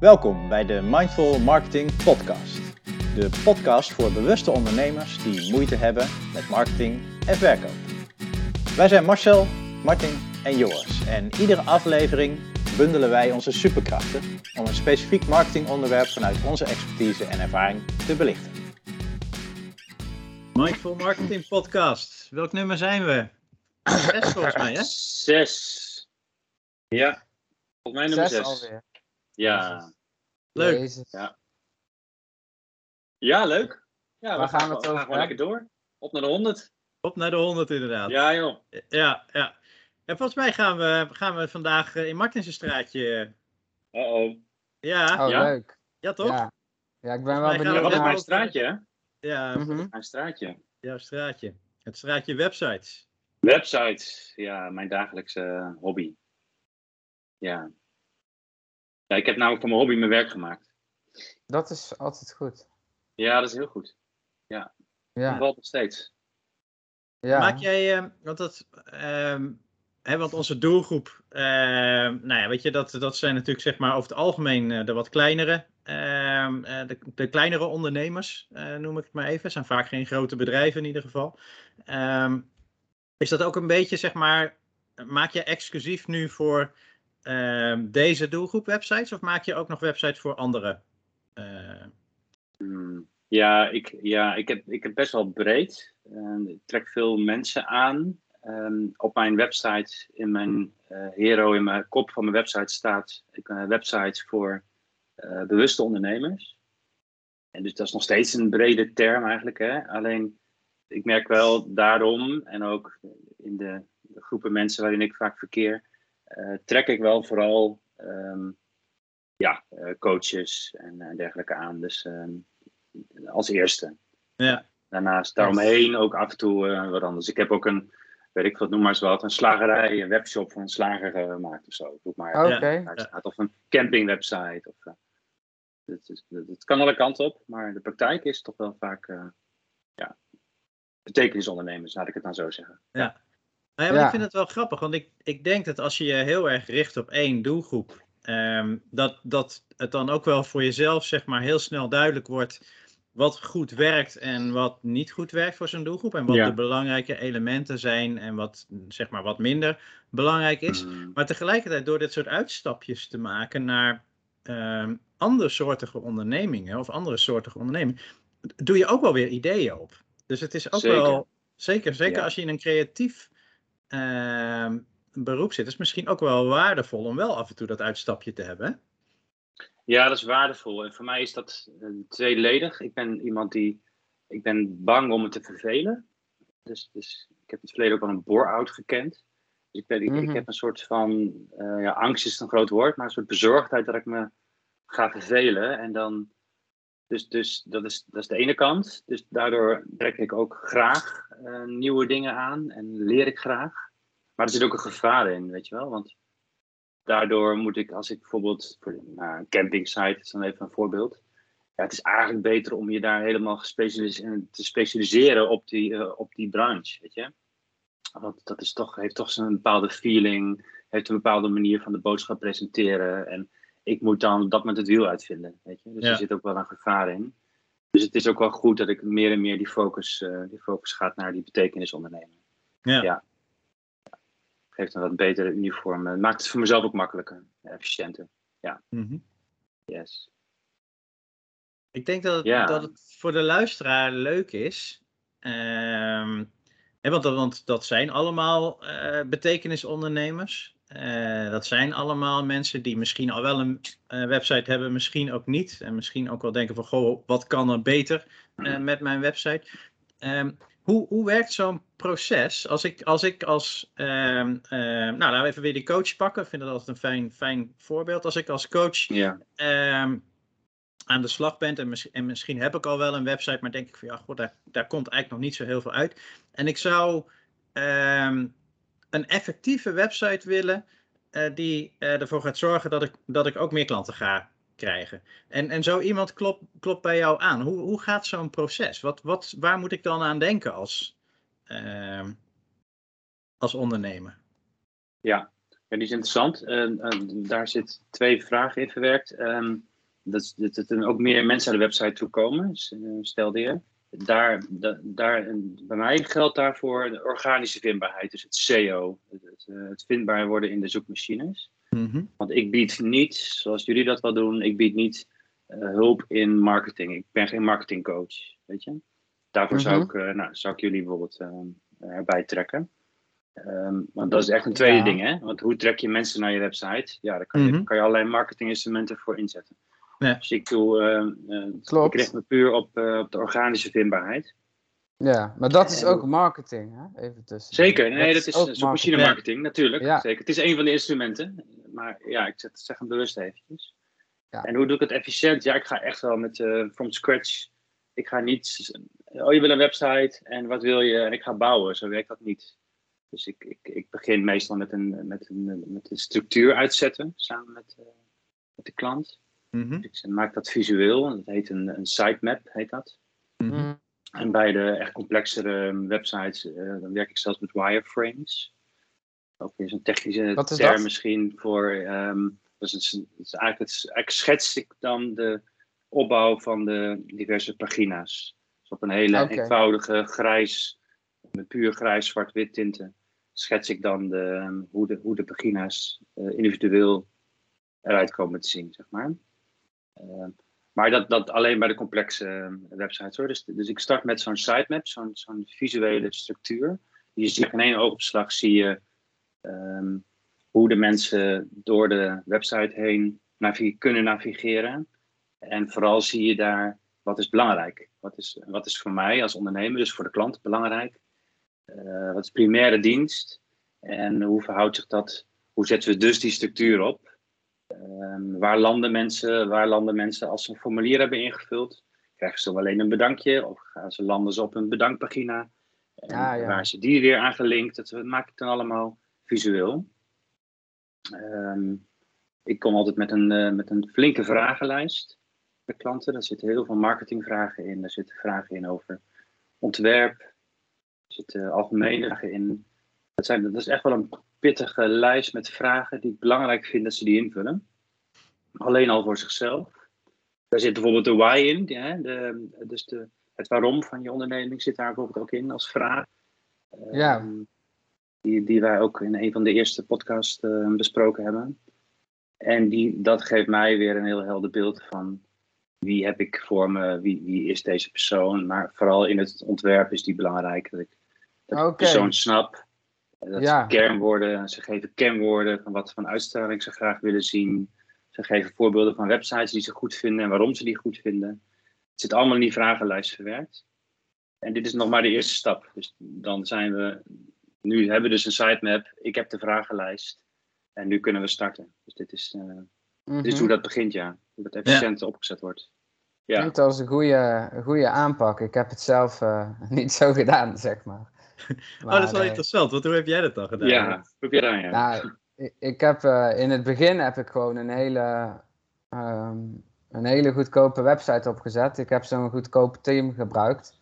Welkom bij de Mindful Marketing Podcast. De podcast voor bewuste ondernemers die moeite hebben met marketing en verkoop. Wij zijn Marcel, Martin en Joris en iedere aflevering bundelen wij onze superkrachten om een specifiek marketingonderwerp vanuit onze expertise en ervaring te belichten. Mindful Marketing Podcast. Welk nummer zijn we? Zes volgens mij, hè? Zes. Ja, volgens mij nummer Zes zes. alweer. Ja. Leuk. Jezus. Ja. ja, leuk. Ja, gaan we het gewoon- lekker door. Op naar de 100. Op naar de 100 inderdaad. Ja, joh. ja. ja. En volgens mij gaan we, gaan we vandaag eh, in Martinse straatje. Uh-oh. Ja, Oh, Ja? leuk. ja toch? Ja. ja, ik ben wel gaan we Ja, benieuwd wat is het mijn straatje, hè? Ja, Mhm. Mijn straatje. jouw straatje. Het straatje websites. Websites. Ja, mijn dagelijkse hobby. Ja. Ja. Ik heb namelijk van mijn hobby mijn werk gemaakt. Dat is altijd goed. Ja, dat is heel goed. Ja. Dat valt nog steeds. ja. Maak jij, eh, want dat, ehm, hè, want onze doelgroep, ehm, nou ja, weet je, dat, dat zijn natuurlijk zeg maar over het algemeen eh, de wat kleinere, ehm, eh, de, de kleinere ondernemers, eh, noem ik het maar even. zijn vaak geen grote bedrijven in ieder geval. Ehm, is dat ook een beetje, zeg maar, maak je exclusief nu voor ehm, deze doelgroep websites of maak je ook nog websites voor andere? eh, Hmm. Ja, ik, ja ik, heb, ik heb best wel breed. Eh, ik trek veel mensen aan. Ehm, op mijn website, in mijn eh, hero, in mijn kop van mijn website staat eh, websites voor eh, bewuste ondernemers. En dus dat is nog steeds een brede term eigenlijk. Hè? Alleen, ik merk wel daarom, en ook in de, groepen mensen waarin ik vaak verkeer, trek ik wel vooral ehm, ja, eh, coaches en eh, dergelijke aan. Dus ehm, als eerste. Ja. Daarnaast daaromheen ook af en toe eh, wat anders. Ik heb ook een, weet ik wat, noem maar eens wat, een slagerij, een webshop voor een slager eh, gemaakt of zo. Doe maar. Oké. Daar staat, Of een campingwebsite. Of, eh, het, is- het, het kan alle kanten op, maar de praktijk is toch wel vaak eh ja, betekenisondernemers, laat ik het dan zo zeggen. Nou ja, maar Ja. ik vind het wel grappig, want ik, ik denk dat als je je heel erg richt op één doelgroep, ehm, dat, dat het dan ook wel voor jezelf zeg maar heel snel duidelijk wordt wat goed werkt en wat niet goed werkt voor zo'n doelgroep. En wat Ja. de belangrijke elementen zijn en wat zeg maar wat minder belangrijk is. Mm, Maar tegelijkertijd door dit soort uitstapjes te maken naar ehm andere soortige ondernemingen of andere soortige ondernemingen, doe je ook wel weer ideeën op. Dus het is ook Zeker. wel, zeker, zeker Ja. als je in een creatief ehm, beroep zit, is misschien ook wel waardevol om wel af en toe dat uitstapje te hebben. Ja, dat is waardevol. En voor mij is dat eh, tweeledig. Ik ben iemand die. Ik ben bang om me te vervelen. Dus, dus ik heb in het verleden ook wel een bore-out gekend. Dus ik, ben, ik, ik Mhm. heb een soort van. eh, ja, angst is een groot woord, maar een soort bezorgdheid dat ik me ga vervelen. En dan. Dus, dus dat, is, dat is de ene kant. Dus daardoor trek ik ook graag eh, nieuwe dingen aan en leer ik graag. Maar er zit ook een gevaar in, weet je wel. Want daardoor moet ik, als ik bijvoorbeeld voor nou, een campingsite is dan even een voorbeeld. Ja, het is eigenlijk beter om je daar helemaal in te specialiseren op die, eh, op die branche, weet je. Want dat is toch, heeft toch zo'n bepaalde feeling, heeft een bepaalde manier van de boodschap presenteren. En ik moet dan op dat moment het wiel uitvinden, weet je. Dus Ja. er zit ook wel een gevaar in. Dus het is ook wel goed dat ik meer en meer die focus, eh, die focus gaat naar die betekenisonderneming. Ja. Ja. Geeft een wat betere uniform. eh, Maakt het voor mezelf ook makkelijker, efficiënter. Mhm. Yes. Ik denk dat het, Ja. dat het voor de luisteraar leuk is. hè, want, dat- want dat zijn allemaal eh, betekenisondernemers. Eh, dat zijn allemaal mensen die misschien al wel een eh, website hebben, misschien ook niet. En misschien ook wel denken van, goh, wat kan er beter eh, met mijn website? Ehm, hoe, hoe werkt zo'n proces? Als ik als, ik als ehm, ehm, nou laten we even weer die coach pakken. Ik vind dat altijd een fijn, fijn voorbeeld. Als ik als coach Ja. aan de slag bent. En, mis- en misschien heb ik al wel een website, maar denk ik van ja, god, daar, daar komt eigenlijk nog niet zo heel veel uit. En ik zou een effectieve website willen eh, die eh, ervoor gaat zorgen dat ik, dat ik ook meer klanten ga krijgen. En, en zo iemand klopt, bij jou aan. Hoe, hoe gaat zo'n proces? Wat, wat, waar moet ik dan aan denken als, ehm, als ondernemer? Ja, die is interessant. Eh, eh, daar zit twee vragen in verwerkt. Ehm, dat, dat, dat er ook meer mensen naar de website toe komen, eh, stelde je. Daar, da- daar, en bij mij geldt daarvoor de organische vindbaarheid, dus het SEO, het, het, eh, het vindbaar worden in de zoekmachines. Mhm. Want ik bied niet, zoals jullie dat wel doen, ik bied niet eh, hulp in marketing. Ik ben geen marketingcoach, weet je. Daarvoor zou, Mhm. ik, eh, nou, zou ik jullie bijvoorbeeld erbij trekken. Ehm, want dat is echt een tweede Ja. ding, hè? Want hoe trek je mensen naar je website? Ja, daar kan je, Mhm. kan je allerlei marketinginstrumenten voor inzetten. Ja. Dus ik doe, eh, eh, Klopt. ik richt me puur op, eh, op de organische vindbaarheid. Ja, maar dat is ook marketing, hè? Even tussen. Zeker, nee, dat is ook zoekmachine marketing. marketing, natuurlijk. Ja. Zeker. Het is een van de instrumenten, maar ja, ik zeg, zeg hem bewust eventjes. Ja. En hoe doe ik het efficiënt? Ja, ik ga echt wel met eh from scratch. Ik ga niet, oh je wil een website en wat wil je? En ik ga bouwen, zo werkt dat niet. Dus ik, ik, ik begin meestal met een, met, een, met een structuur uitzetten, samen met, eh, met de klant. Mhm. Ik maak dat visueel, dat heet een, een sitemap, heet dat. Mhm. Mhm. En bij de echt complexere websites, eh, dan werk ik zelfs met wireframes. Ook weer zo'n technische term dat? misschien voor. ehm dus het is, het is eigenlijk, het is- eigenlijk schets ik dan de opbouw van de diverse pagina's. Dus op een hele eenvoudige grijs, met puur grijs, zwart-wit tinten, schets ik dan de, ehm, hoe, de, hoe de pagina's eh, individueel eruit komen te zien, zeg maar. Ehm, maar dat, dat alleen bij de complexe eh, websites hoor. Dus, dus ik start met zo'n sitemap, zo'n visuele structuur. Je ziet in één oogopslag zie je ehm, hoe de mensen door de website heen kunnen navigeren. En vooral zie je daar wat is belangrijk. Wat is, wat is voor mij als ondernemer, dus voor de klant belangrijk. Eh, wat is primaire dienst? En hoe verhoudt zich dat? Hoe zetten we dus die structuur op? Ehm, waar, landen mensen, waar landen mensen als ze een formulier hebben ingevuld? Krijgen ze dan alleen een bedankje of gaan ze landen ze op een bedankpagina? En Ah, ja. waar ze die weer aangelinkt? Dat maak ik dan allemaal visueel. Ehm, ik kom altijd met een, eh, met een flinke vragenlijst bij klanten. Daar zitten heel veel marketingvragen in. Daar zitten vragen in over ontwerp. Er zitten algemene vragen in. Dat, zijn, dat is echt wel een pittige lijst met vragen die ik belangrijk vind dat ze die invullen. Alleen al voor zichzelf. Daar zit bijvoorbeeld de why in. hè, de, dus de, het waarom van je onderneming zit daar bijvoorbeeld ook in als vraag. Ja. Ehm, die, die wij ook in een van de eerste podcasts eh, besproken hebben. En die, dat geeft mij weer een heel helder beeld van wie heb ik voor me, wie, wie is deze persoon. Maar vooral in het ontwerp is die belangrijk. Dat ik de persoon snap. Dat Ja. ze kernwoorden, ze geven kenwoorden van wat voor uitstraling ze graag willen zien. Ze geven voorbeelden van websites die ze goed vinden en waarom ze die goed vinden. Het zit allemaal in die vragenlijst verwerkt. En dit is nog maar de eerste stap. Dus dan zijn we, nu hebben we dus een sitemap. Ik heb de vragenlijst. En nu kunnen we starten. Dus dit is, eh, dit is Mhm. hoe dat begint, ja. Hoe dat efficiënt opgezet wordt. Ja, Klinkt als een goede, een goede aanpak. Ik heb het zelf eh, niet zo gedaan, zeg maar. oh, dat is wel eh, interessant, want hoe heb jij dat dan gedaan? ja. hoe heb je daar, ja. Nou, ik, ik heb eh, in het begin heb ik gewoon een hele, ehm, een hele goedkope website opgezet. Ik heb zo'n goedkoop team gebruikt.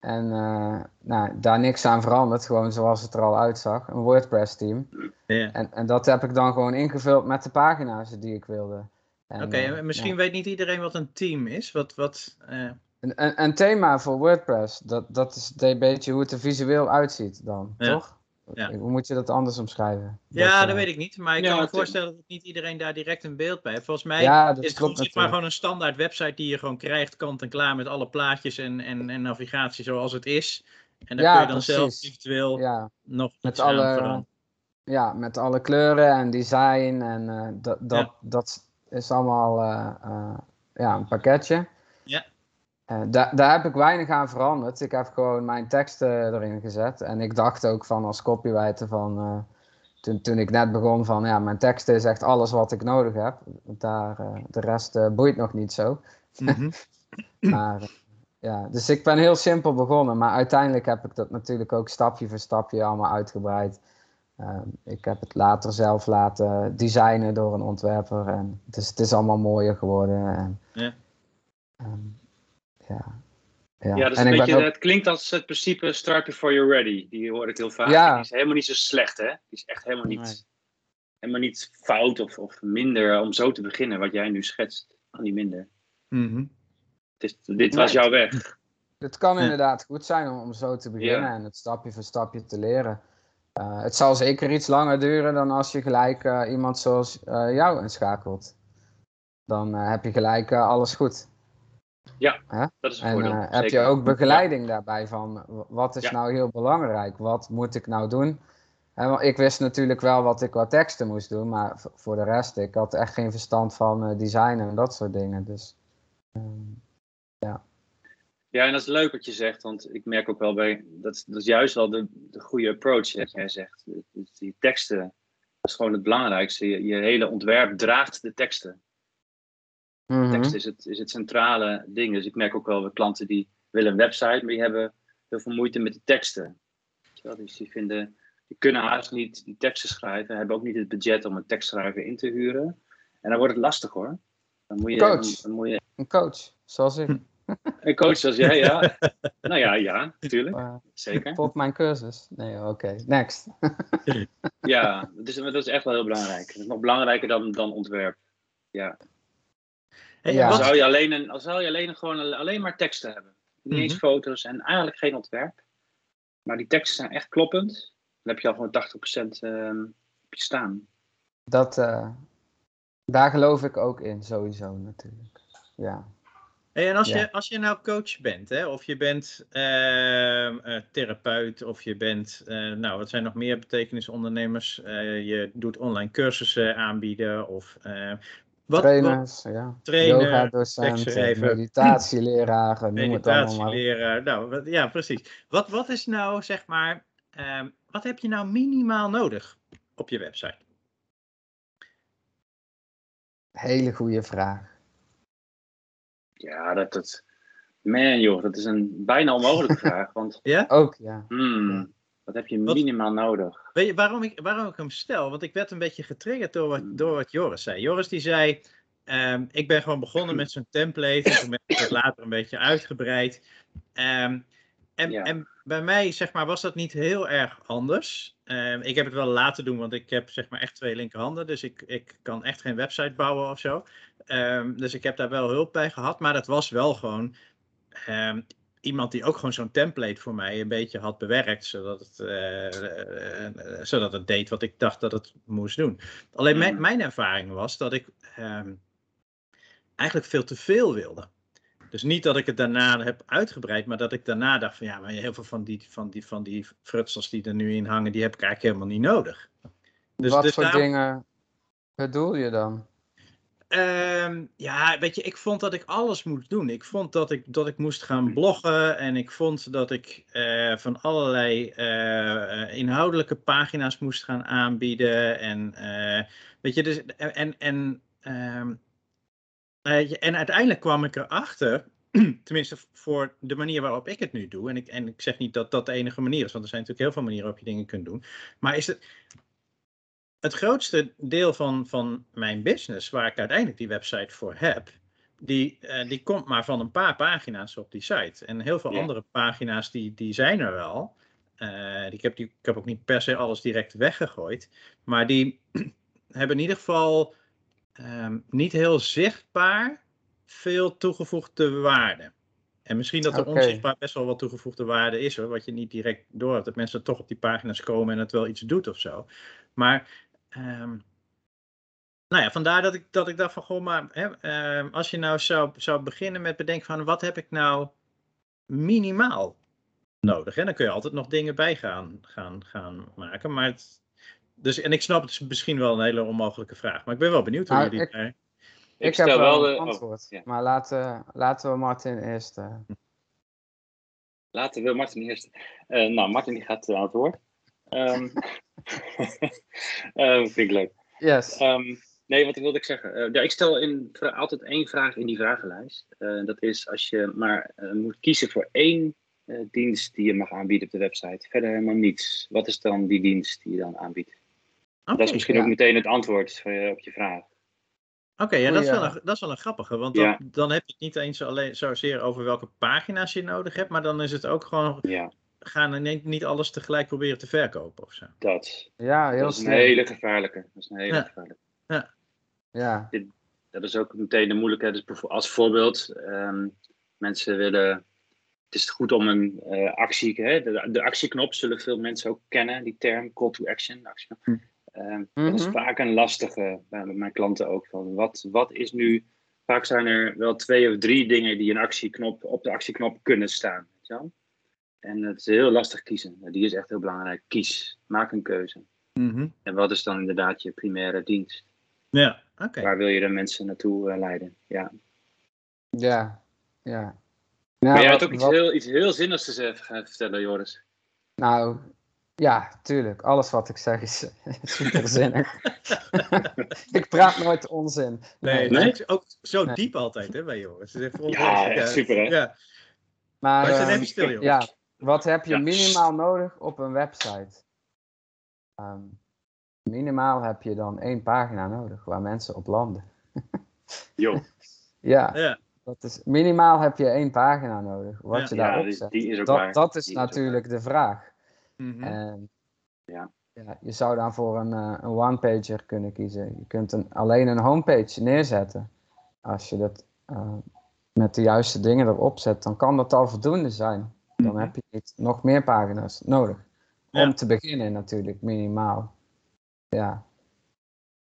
En eh, nou, daar niks aan veranderd, gewoon zoals het er al uitzag. Een WordPress team. Ja. En, en dat heb ik dan gewoon ingevuld met de pagina's die ik wilde. Oké, eh, en misschien ja. weet niet iedereen wat een team is. Wat, wat, Een, een, een thema voor WordPress, dat, dat is een beetje hoe het er visueel uitziet dan, Ja. toch? Ja. Hoe moet je dat anders omschrijven? ja, eh, dat weet ik niet. Maar ik Ja, kan me voorstellen dat niet iedereen daar direct een beeld bij heeft. Volgens mij Ja, is het gewoon, maar gewoon een standaard website die je gewoon krijgt, kant en klaar met alle plaatjes en, en, en navigatie zoals het is. En daar Ja, kun je dan zelf eventueel Ja, nog met iets aan alle, veranderen. ja, met alle kleuren en design en eh, dat, dat, Ja. dat is allemaal eh, eh, ja, een pakketje. Ja. Eh, daar, daar heb ik weinig aan veranderd. Ik heb gewoon mijn teksten erin gezet. En ik dacht ook van als copywriter van... eh, toen, toen ik net begon van ja, mijn teksten is echt alles wat ik nodig heb. Daar, eh, de rest eh, boeit nog niet zo. Mhm. Maar eh, ja, dus ik ben heel simpel begonnen. Maar uiteindelijk heb ik dat natuurlijk ook stapje voor stapje allemaal uitgebreid. Eh, ik heb het later zelf laten designen door een ontwerper. En dus het is allemaal mooier geworden. En, Ja. ehm, ja. Ja. Ja, dat is en ik beetje, ook, het klinkt als het principe start before you're ready. Die hoor ik heel vaak. Ja. Die is helemaal niet zo slecht, hè? Die is echt helemaal niet, Nee. helemaal niet fout of, of minder om zo te beginnen, wat jij nu schetst. kan niet minder. Mhm. Het is, dit was jouw weg. Het kan Ja. inderdaad goed zijn om, om zo te beginnen Ja. en het stapje voor stapje te leren. Eh, het zal zeker iets langer duren dan als je gelijk eh, iemand zoals eh, jou inschakelt. Dan eh, heb je gelijk alles goed. Dat is een En voordeel. eh, heb je ook begeleiding daarbij van wat is Ja. nou heel belangrijk? Wat moet ik nou doen? En, ik wist natuurlijk wel wat ik qua teksten moest doen, maar voor de rest, ik had echt geen verstand van eh, design en dat soort dingen. Dus ehm, Ja, en dat is leuk wat je zegt, want ik merk ook wel bij, dat, is- dat is juist wel de, de goede approach, wat jij zegt. Dus die teksten, dat is gewoon het belangrijkste. Je, je hele ontwerp draagt de teksten. Mhm. Tekst is het, is het centrale ding. Dus ik merk ook wel klanten die willen een website, maar die hebben heel veel moeite met de teksten. Dus die vinden, die kunnen haast niet die teksten schrijven, hebben ook niet het budget om een tekstschrijver in te huren. En dan wordt het lastig hoor. Dan moet je, Coach. Dan, dan moet je Een coach, zoals ik. een coach zoals jij, ja. nou ja, ja, natuurlijk. Zeker. Tot mijn cursus. Nee, oké. Next. Ja, dat is, dat is echt wel heel belangrijk. Dat is nog belangrijker dan, dan ontwerp. Ja. Hey, Ja. Dan zou je alleen, een, dan zou je alleen gewoon alleen maar teksten hebben. Niet eens Mhm. foto's en eigenlijk geen ontwerp. Maar die teksten zijn echt kloppend. Dan heb je al gewoon 80% ehm op je staan. Dat, eh, daar geloof ik ook in, sowieso natuurlijk. Ja. Hey, en als, Ja. je, als je nou coach bent, hè, of je bent ehm, eh, therapeut, of je bent, eh, nou, wat zijn nog meer betekenisondernemers? Eh, je doet online cursussen aanbieden, of wat, wat, Trainers, ja. trainer, Yoga-docent, tekstschrijver. meditatieleraar, noem het allemaal maar. meditatieleraar, nou, wat, ja, precies. Wat, wat is nou, zeg maar, ehm, wat heb je nou minimaal nodig op je website? Hele goede vraag. Ja, dat, dat... Man joh, dat is een bijna onmogelijke vraag. Want Ja? Ook, ja. hmm, wat heb je Wat- minimaal nodig? Weet je waarom ik, waarom ik hem stel? Want ik werd een beetje getriggerd door wat, door wat Joris zei. Joris die zei, ehm, ik ben gewoon begonnen met zo'n template. En toen ben ik het later een beetje uitgebreid. Ehm, en, Ja. en bij mij, zeg maar, was dat niet heel erg anders. Ehm, ik heb het wel laten doen, want ik heb zeg maar echt twee linkerhanden. Dus ik, ik kan echt geen website bouwen of zo. Dus ik heb daar wel hulp bij gehad. Maar dat was wel gewoon iemand die ook gewoon zo'n template voor mij een beetje had bewerkt. Zodat het, eh, eh, eh, zodat het deed wat ik dacht dat het moest doen. Alleen mijn, Mhm. mijn ervaring was dat ik ehm, eigenlijk veel te veel wilde. Dus niet dat ik het daarna heb uitgebreid, maar dat ik daarna dacht van ja, maar heel veel van die, van die, van die frutsels die er nu in hangen, die heb ik eigenlijk helemaal niet nodig. Dus, Wat dus voor daarom- dingen bedoel je dan? Ehm, ja, weet je, ik vond dat ik alles moest doen. Ik vond dat ik, dat ik moest gaan bloggen en ik vond dat ik eh, van allerlei eh, eh, inhoudelijke pagina's moest gaan aanbieden. En weet je, dus, en, en, ehm, weet je, en uiteindelijk kwam ik erachter, tenminste voor de manier waarop ik het nu doe. En ik, en ik zeg niet dat dat de enige manier is, want er zijn natuurlijk heel veel manieren waarop je dingen kunt doen. Maar is het, het grootste deel van, van mijn business, waar ik uiteindelijk die website voor heb, die, eh, die komt maar van een paar pagina's op die site. En heel veel andere pagina's, die, die zijn er wel. Eh, ik, heb die, ik heb ook niet per se alles direct weggegooid. Maar die hebben in ieder geval ehm, niet heel zichtbaar veel toegevoegde waarde. En misschien dat er onzichtbaar best wel wat toegevoegde waarde is hoor, wat je niet direct door hebt. Dat mensen toch op die pagina's komen en het wel iets doet of zo. Maar ehm, nou ja, vandaar dat ik, dat ik dacht van, goh, maar hè, ehm, als je nou zou, zou beginnen met bedenken van, wat heb ik nou minimaal nodig? Hè? Dan kun je altijd nog dingen bij gaan, gaan, gaan maken. Maar het, dus, en ik snap het is misschien wel een hele onmogelijke vraag, maar ik ben wel benieuwd hoe Nou, jullie ik- daar... Ik, Ik, stel heb wel de. een oh, antwoord. ja. Maar laten, laten we Martin eerst. eh, Laten we Martin eerst. Eh, nou, Martin die gaat eh, aan het woord. Ehm eh, vind ik leuk. Yes. Ehm, nee, wat wilde ik zeggen? Eh, ja, ik stel in, altijd één vraag in die vragenlijst. Eh, dat is als je maar eh, moet kiezen voor één eh, dienst die je mag aanbieden op de website. Verder helemaal niets. Wat is dan die dienst die je dan aanbiedt? dat is misschien ja. ook meteen het antwoord op je vraag. Oké, ja, dat, is wel een, dat is wel een grappige, want dan, Ja. dan heb je het niet eens alleen zozeer over welke pagina's je nodig hebt, maar dan is het ook gewoon, Ja, gaan er niet, niet alles tegelijk proberen te verkopen of zo. dat. Ja, heel Dat is een slim. hele gevaarlijke. Dat is een hele Ja. gevaarlijke. Ja. Dat dat is ook meteen de moeilijkheid. Dus als voorbeeld, ehm, mensen willen. Het is goed om een eh, actie. Hè, de, de actieknop zullen veel mensen ook kennen, die term call to action. de actieknop. Hm. Ehm, Dat is Mhm. vaak een lastige bij mijn klanten ook. Van wat, wat is nu. Vaak zijn er wel twee of drie dingen die een actieknop, op de actieknop kunnen staan. Weet je wel? En het is heel lastig kiezen. Die is echt heel belangrijk. Kies, maak een keuze. Mhm. En wat is dan inderdaad je primaire dienst? Ja, oké. Waar wil je de mensen naartoe eh, leiden? Ja. Ja, ja. maar Nou, jij had wat- ook iets wat- heel, iets heel zinnigs te zeggen- vertellen, Joris. Nou, ja, tuurlijk. Alles wat ik zeg is superzinnig. ik praat nooit onzin. Nee, Nee? ook zo Nee. diep altijd hè, bij jongens. Het is echt Ja, echt super, hè? Ja, Maar, maar zijn ehm, even stil, jongens. ja, wat heb je Ja. minimaal nodig op een website? Ehm, minimaal heb je dan één pagina nodig waar mensen op landen. Jo, Ja, Ja. dat is, minimaal heb je één pagina nodig. Wat Ja. je daarop zet. die is ook waar. Dat, dat is Die natuurlijk de vraag. Mhm. En, Ja. ja, je zou dan voor een, eh, een one-pager kunnen kiezen. Je kunt een, alleen een homepage neerzetten. Als je dat eh, met de juiste dingen erop zet, dan kan dat al voldoende zijn. Dan Mhm. heb je niet nog meer pagina's nodig. Ja. Om te beginnen natuurlijk, minimaal. Ja.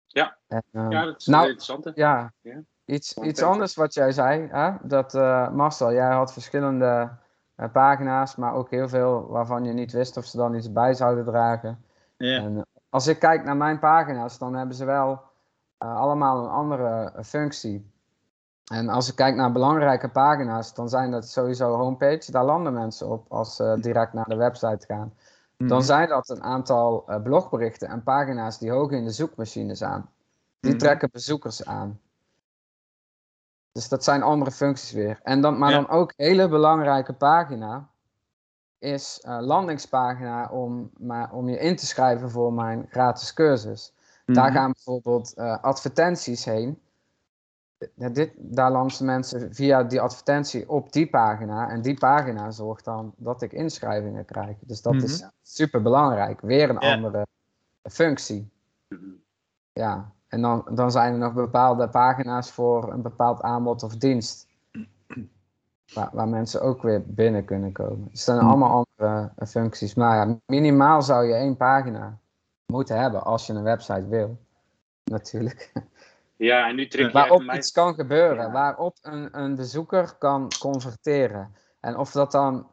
Ja. En, eh, Ja, dat is nou, een interessante. ja, Ja. iets, iets anders wat jij zei. Hè? Dat, eh, Marcel, jij had verschillende eh, pagina's, maar ook heel veel waarvan je niet wist of ze dan iets bij zouden dragen. ja. En eh, als ik kijk naar mijn pagina's, dan hebben ze wel allemaal een andere functie. En als ik kijk naar belangrijke pagina's, dan zijn dat sowieso homepage. Daar landen mensen op als ze direct naar de website gaan. Dan Mhm. zijn dat een aantal eh, blogberichten en pagina's die hoog in de zoekmachines aan. Die Mhm. trekken bezoekers aan. Dus dat zijn andere functies weer. En dan, maar Ja. dan ook hele belangrijke pagina is eh, landingspagina om, maar, om je in te schrijven voor mijn gratis cursus. Daar Mhm. gaan bijvoorbeeld eh, advertenties heen. Dit, daar landen mensen via die advertentie op die pagina. En die pagina zorgt dan dat ik inschrijvingen krijg. Dus dat Mhm. is super belangrijk. Weer een Ja. andere functie. Mhm. Ja, en dan, dan zijn er nog bepaalde pagina's voor een bepaald aanbod of dienst. Waar, waar mensen ook weer binnen kunnen komen. Dus dat zijn allemaal andere eh, functies. Maar ja, minimaal zou je één pagina moeten hebben als je een website wil. Natuurlijk. Ja, en nu trek je Waarop mij... iets kan gebeuren. Ja. Waarop een, een bezoeker kan converteren. En of dat dan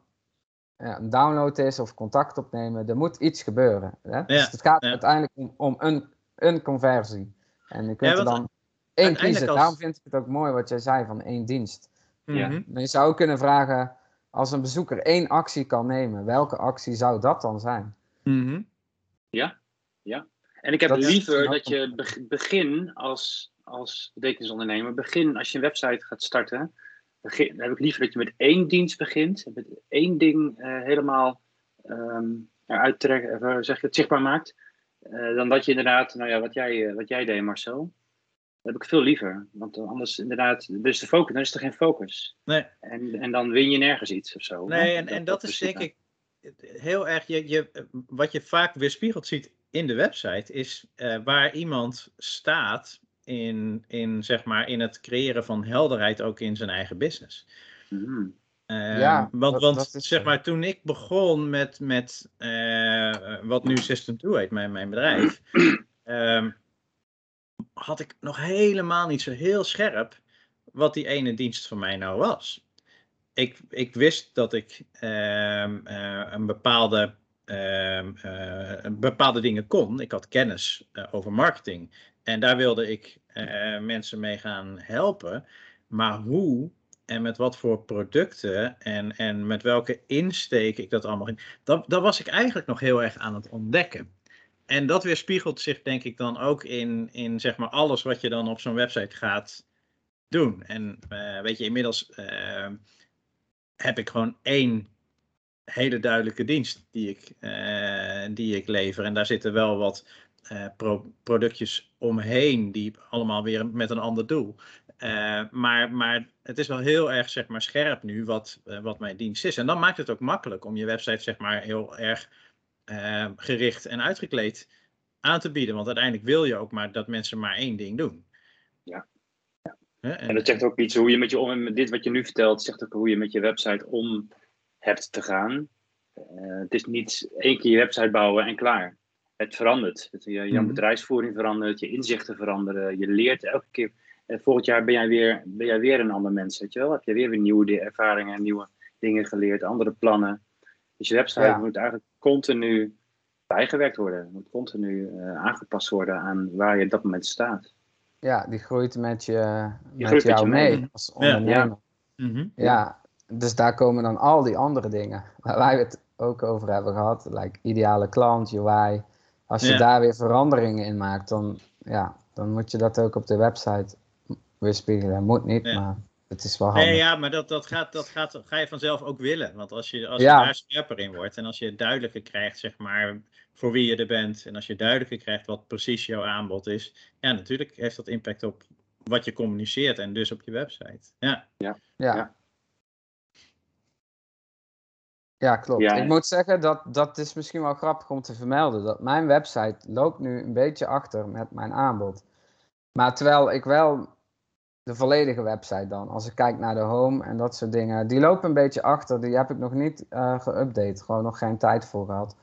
ja, een download is of contact opnemen, er moet iets gebeuren. Hè? dus het gaat ja. uiteindelijk om, om een, een conversie. En je kunt Ja, er dan één kiezen. als- Daarom vind ik het ook mooi wat jij zei van één dienst. Ja. Mhm. Maar je zou ook kunnen vragen, als een bezoeker één actie kan nemen, welke actie zou dat dan zijn? Mhm. En ik heb Dat liever dat je beg- begin als, als betekenisondernemer, begin als je een website gaat starten, begin, dan heb ik liever dat je met één dienst begint, met één ding eh, helemaal ehm eruit trekt, eh, zeg je het zichtbaar maakt, eh, dan dat je inderdaad, nou ja, wat jij, wat jij deed Marcel, dat heb ik veel liever. Want anders inderdaad, dus de focus, dan is er geen focus. Nee. En, en dan win je nergens iets of zo. Nee, en, en dat is denk ik heel erg, je, je, wat je vaak weerspiegeld ziet in de website, is eh, waar iemand staat in, in, zeg maar, in het creëren van helderheid ook in zijn eigen business. Mhm. Ehm, Ja, want dat- want dat is zeg zo. maar, toen ik begon met, met eh, wat nu System 2 heet, mijn, mijn bedrijf, ehm, had ik nog helemaal niet zo heel scherp wat die ene dienst van mij nou was. Ik, ik wist dat ik ehm, eh, een bepaalde, eh, bepaalde dingen kon. Ik had kennis eh, over marketing. En daar wilde ik eh, mensen mee gaan helpen. Maar hoe en met wat voor producten en, en met welke insteek ik dat allemaal ging, dat, dat was ik eigenlijk nog heel erg aan het ontdekken. En dat weerspiegelt zich denk ik dan ook in, in zeg maar alles wat je dan op zo'n website gaat doen. En eh, weet je, inmiddels eh, heb ik gewoon één hele duidelijke dienst die ik, eh, die ik lever. En daar zitten wel wat eh, pro- productjes omheen die allemaal weer met een ander doel. Eh, maar, maar het is wel heel erg zeg maar, scherp nu wat, wat mijn dienst is. En dan maakt het ook makkelijk om je website zeg maar, heel erg gericht en uitgekleed aan te bieden. Want uiteindelijk wil je ook maar dat mensen maar één ding doen. Hè? En dat zegt ook iets hoe je met je om, met dit wat je nu vertelt, zegt ook hoe je met je website om hebt te gaan. Uh, het is niet één keer je website bouwen en klaar. Het verandert. Het, je, je Mhm. bedrijfsvoering verandert, je inzichten veranderen. Je leert elke keer. En volgend jaar ben jij, weer, ben jij weer een ander mens, weet je wel? Heb je weer, weer nieuwe ervaringen, nieuwe dingen geleerd, andere plannen. Dus je website Ja. moet eigenlijk continu bijgewerkt worden. Moet continu eh, aangepast worden aan waar je op dat moment staat. Ja, die groeit met, je, met groeit met jou je mee. mee als ondernemer. Mhm. Ja, dus daar komen dan al die andere dingen waar wij het ook over hebben gehad. Like ideale klant, UI. Als je Ja. daar weer veranderingen in maakt, dan, ja, dan moet je dat ook op de website weerspiegelen. Moet niet, Ja. maar het is wel handig. Nee, ja, maar dat, dat, gaat, dat gaat, ga je vanzelf ook willen. Want als je, als Ja. je daar scherper in wordt en als je duidelijker krijgt, zeg maar, voor wie je er bent. En als je duidelijker krijgt wat precies jouw aanbod is. Ja, natuurlijk heeft dat impact op wat je communiceert en dus op je website. Ja, Ja. Ja. Ja. klopt. Ja. Ik moet zeggen, dat, dat is misschien wel grappig om te vermelden. Dat mijn website loopt nu een beetje achter met mijn aanbod. Maar terwijl ik wel de volledige website dan, als ik kijk naar de home en dat soort dingen, die lopen een beetje achter. Die heb ik nog niet eh geüpdate, gewoon nog geen tijd voor gehad.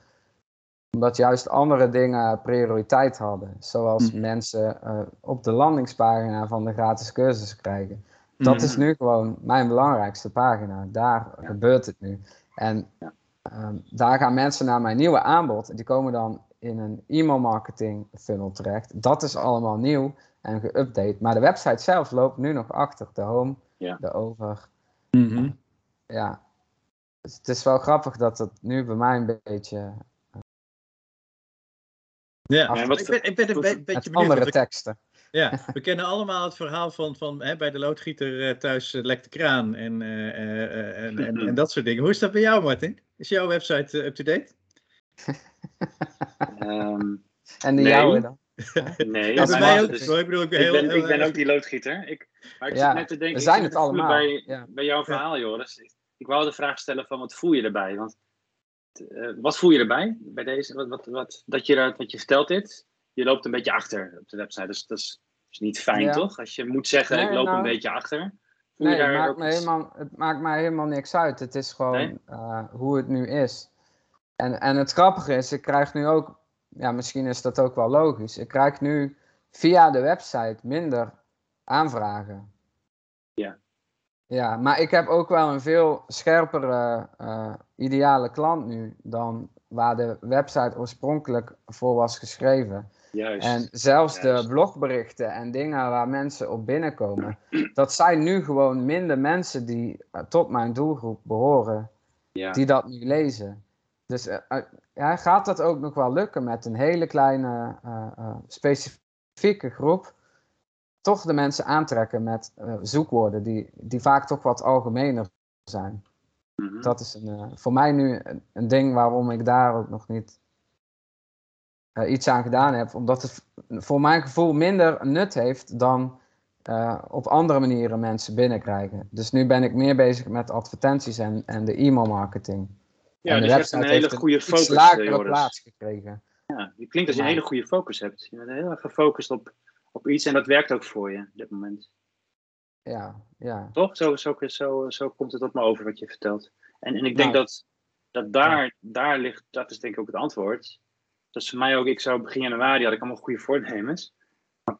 Omdat juist andere dingen prioriteit hadden. Zoals Mhm. mensen eh, op de landingspagina van de gratis cursus krijgen. Dat Mhm. is nu gewoon mijn belangrijkste pagina. Daar Ja. gebeurt het nu. En Ja. ehm, daar gaan mensen naar mijn nieuwe aanbod. Die komen dan in een e-mail marketing funnel terecht. Dat is allemaal nieuw en geüpdate. Maar de website zelf loopt nu nog achter. De home, Ja. de over. Mhm. Ja. Dus het is wel grappig dat het nu bij mij een beetje ja. Ja, wat ik ben, ik ben een be- beetje benieuwd. andere teksten. Ja, we kennen allemaal het verhaal van, van hè, bij de loodgieter eh, thuis eh, lekt de kraan en, eh, en, en, en dat soort dingen. Hoe is dat bij jou, Martin? Is jouw website up-to-date? Ehm, En Nee. jouwe dan? nee, Ja, Dat bij is mij ook. dus-. Ik bedoel, ik ben Ik heel, ben, heel ik ben ook die loodgieter. Ik, maar ik Ja, zit net te denken, we zijn het allemaal. Bij, Ja. bij jouw verhaal, Joris. Ik, ik wou de vraag stellen van wat voel je erbij? Want, wat voel je erbij bij deze? Wat, wat, wat, dat je, dat- je vertelt dit, je loopt een beetje achter op de website. Dus dat is, is niet fijn, Ja. toch? Als je moet zeggen, Nee, ik loop nou- een beetje achter. Nee, het maakt, me iets- helemaal, het maakt mij helemaal niks uit. Het is gewoon Nee? eh, hoe het nu is. En, en het grappige is, ik krijg nu ook, ja, misschien is dat ook wel logisch. Ik krijg nu via de website minder aanvragen. Ja. Ja, maar ik heb ook wel een veel scherpere eh, ideale klant nu dan waar de website oorspronkelijk voor was geschreven. Juist. En zelfs Juist. de blogberichten en dingen waar mensen op binnenkomen, dat zijn nu gewoon minder mensen die eh, tot mijn doelgroep behoren, ja. die dat nu lezen. Dus eh, eh, ja, gaat dat ook nog wel lukken met een hele kleine specifieke groep? Toch de mensen aantrekken met zoekwoorden die, die vaak toch wat algemener zijn. Mhm. Dat is een, voor mij nu een, een ding waarom ik daar ook nog niet eh, iets aan gedaan heb. Omdat het voor mijn gevoel minder nut heeft dan eh, op andere manieren mensen binnenkrijgen. Dus nu ben ik meer bezig met advertenties en, en de e-mail marketing. ja, en dus je hebt een hele goede focus, eh, lagere Joris. plaats gekregen. Ja, je klinkt als je een hele goede focus hebt. Je bent heel erg gefocust op, op iets en dat werkt ook voor je op dit moment. Ja, ja. Toch? Zo, zo, zo, zo komt het op me over wat je vertelt. En, en ik denk Nou. dat, dat daar, daar ligt, dat is denk ik ook het antwoord. Dat is voor mij ook, ik zou begin januari had ik allemaal goede voornemens.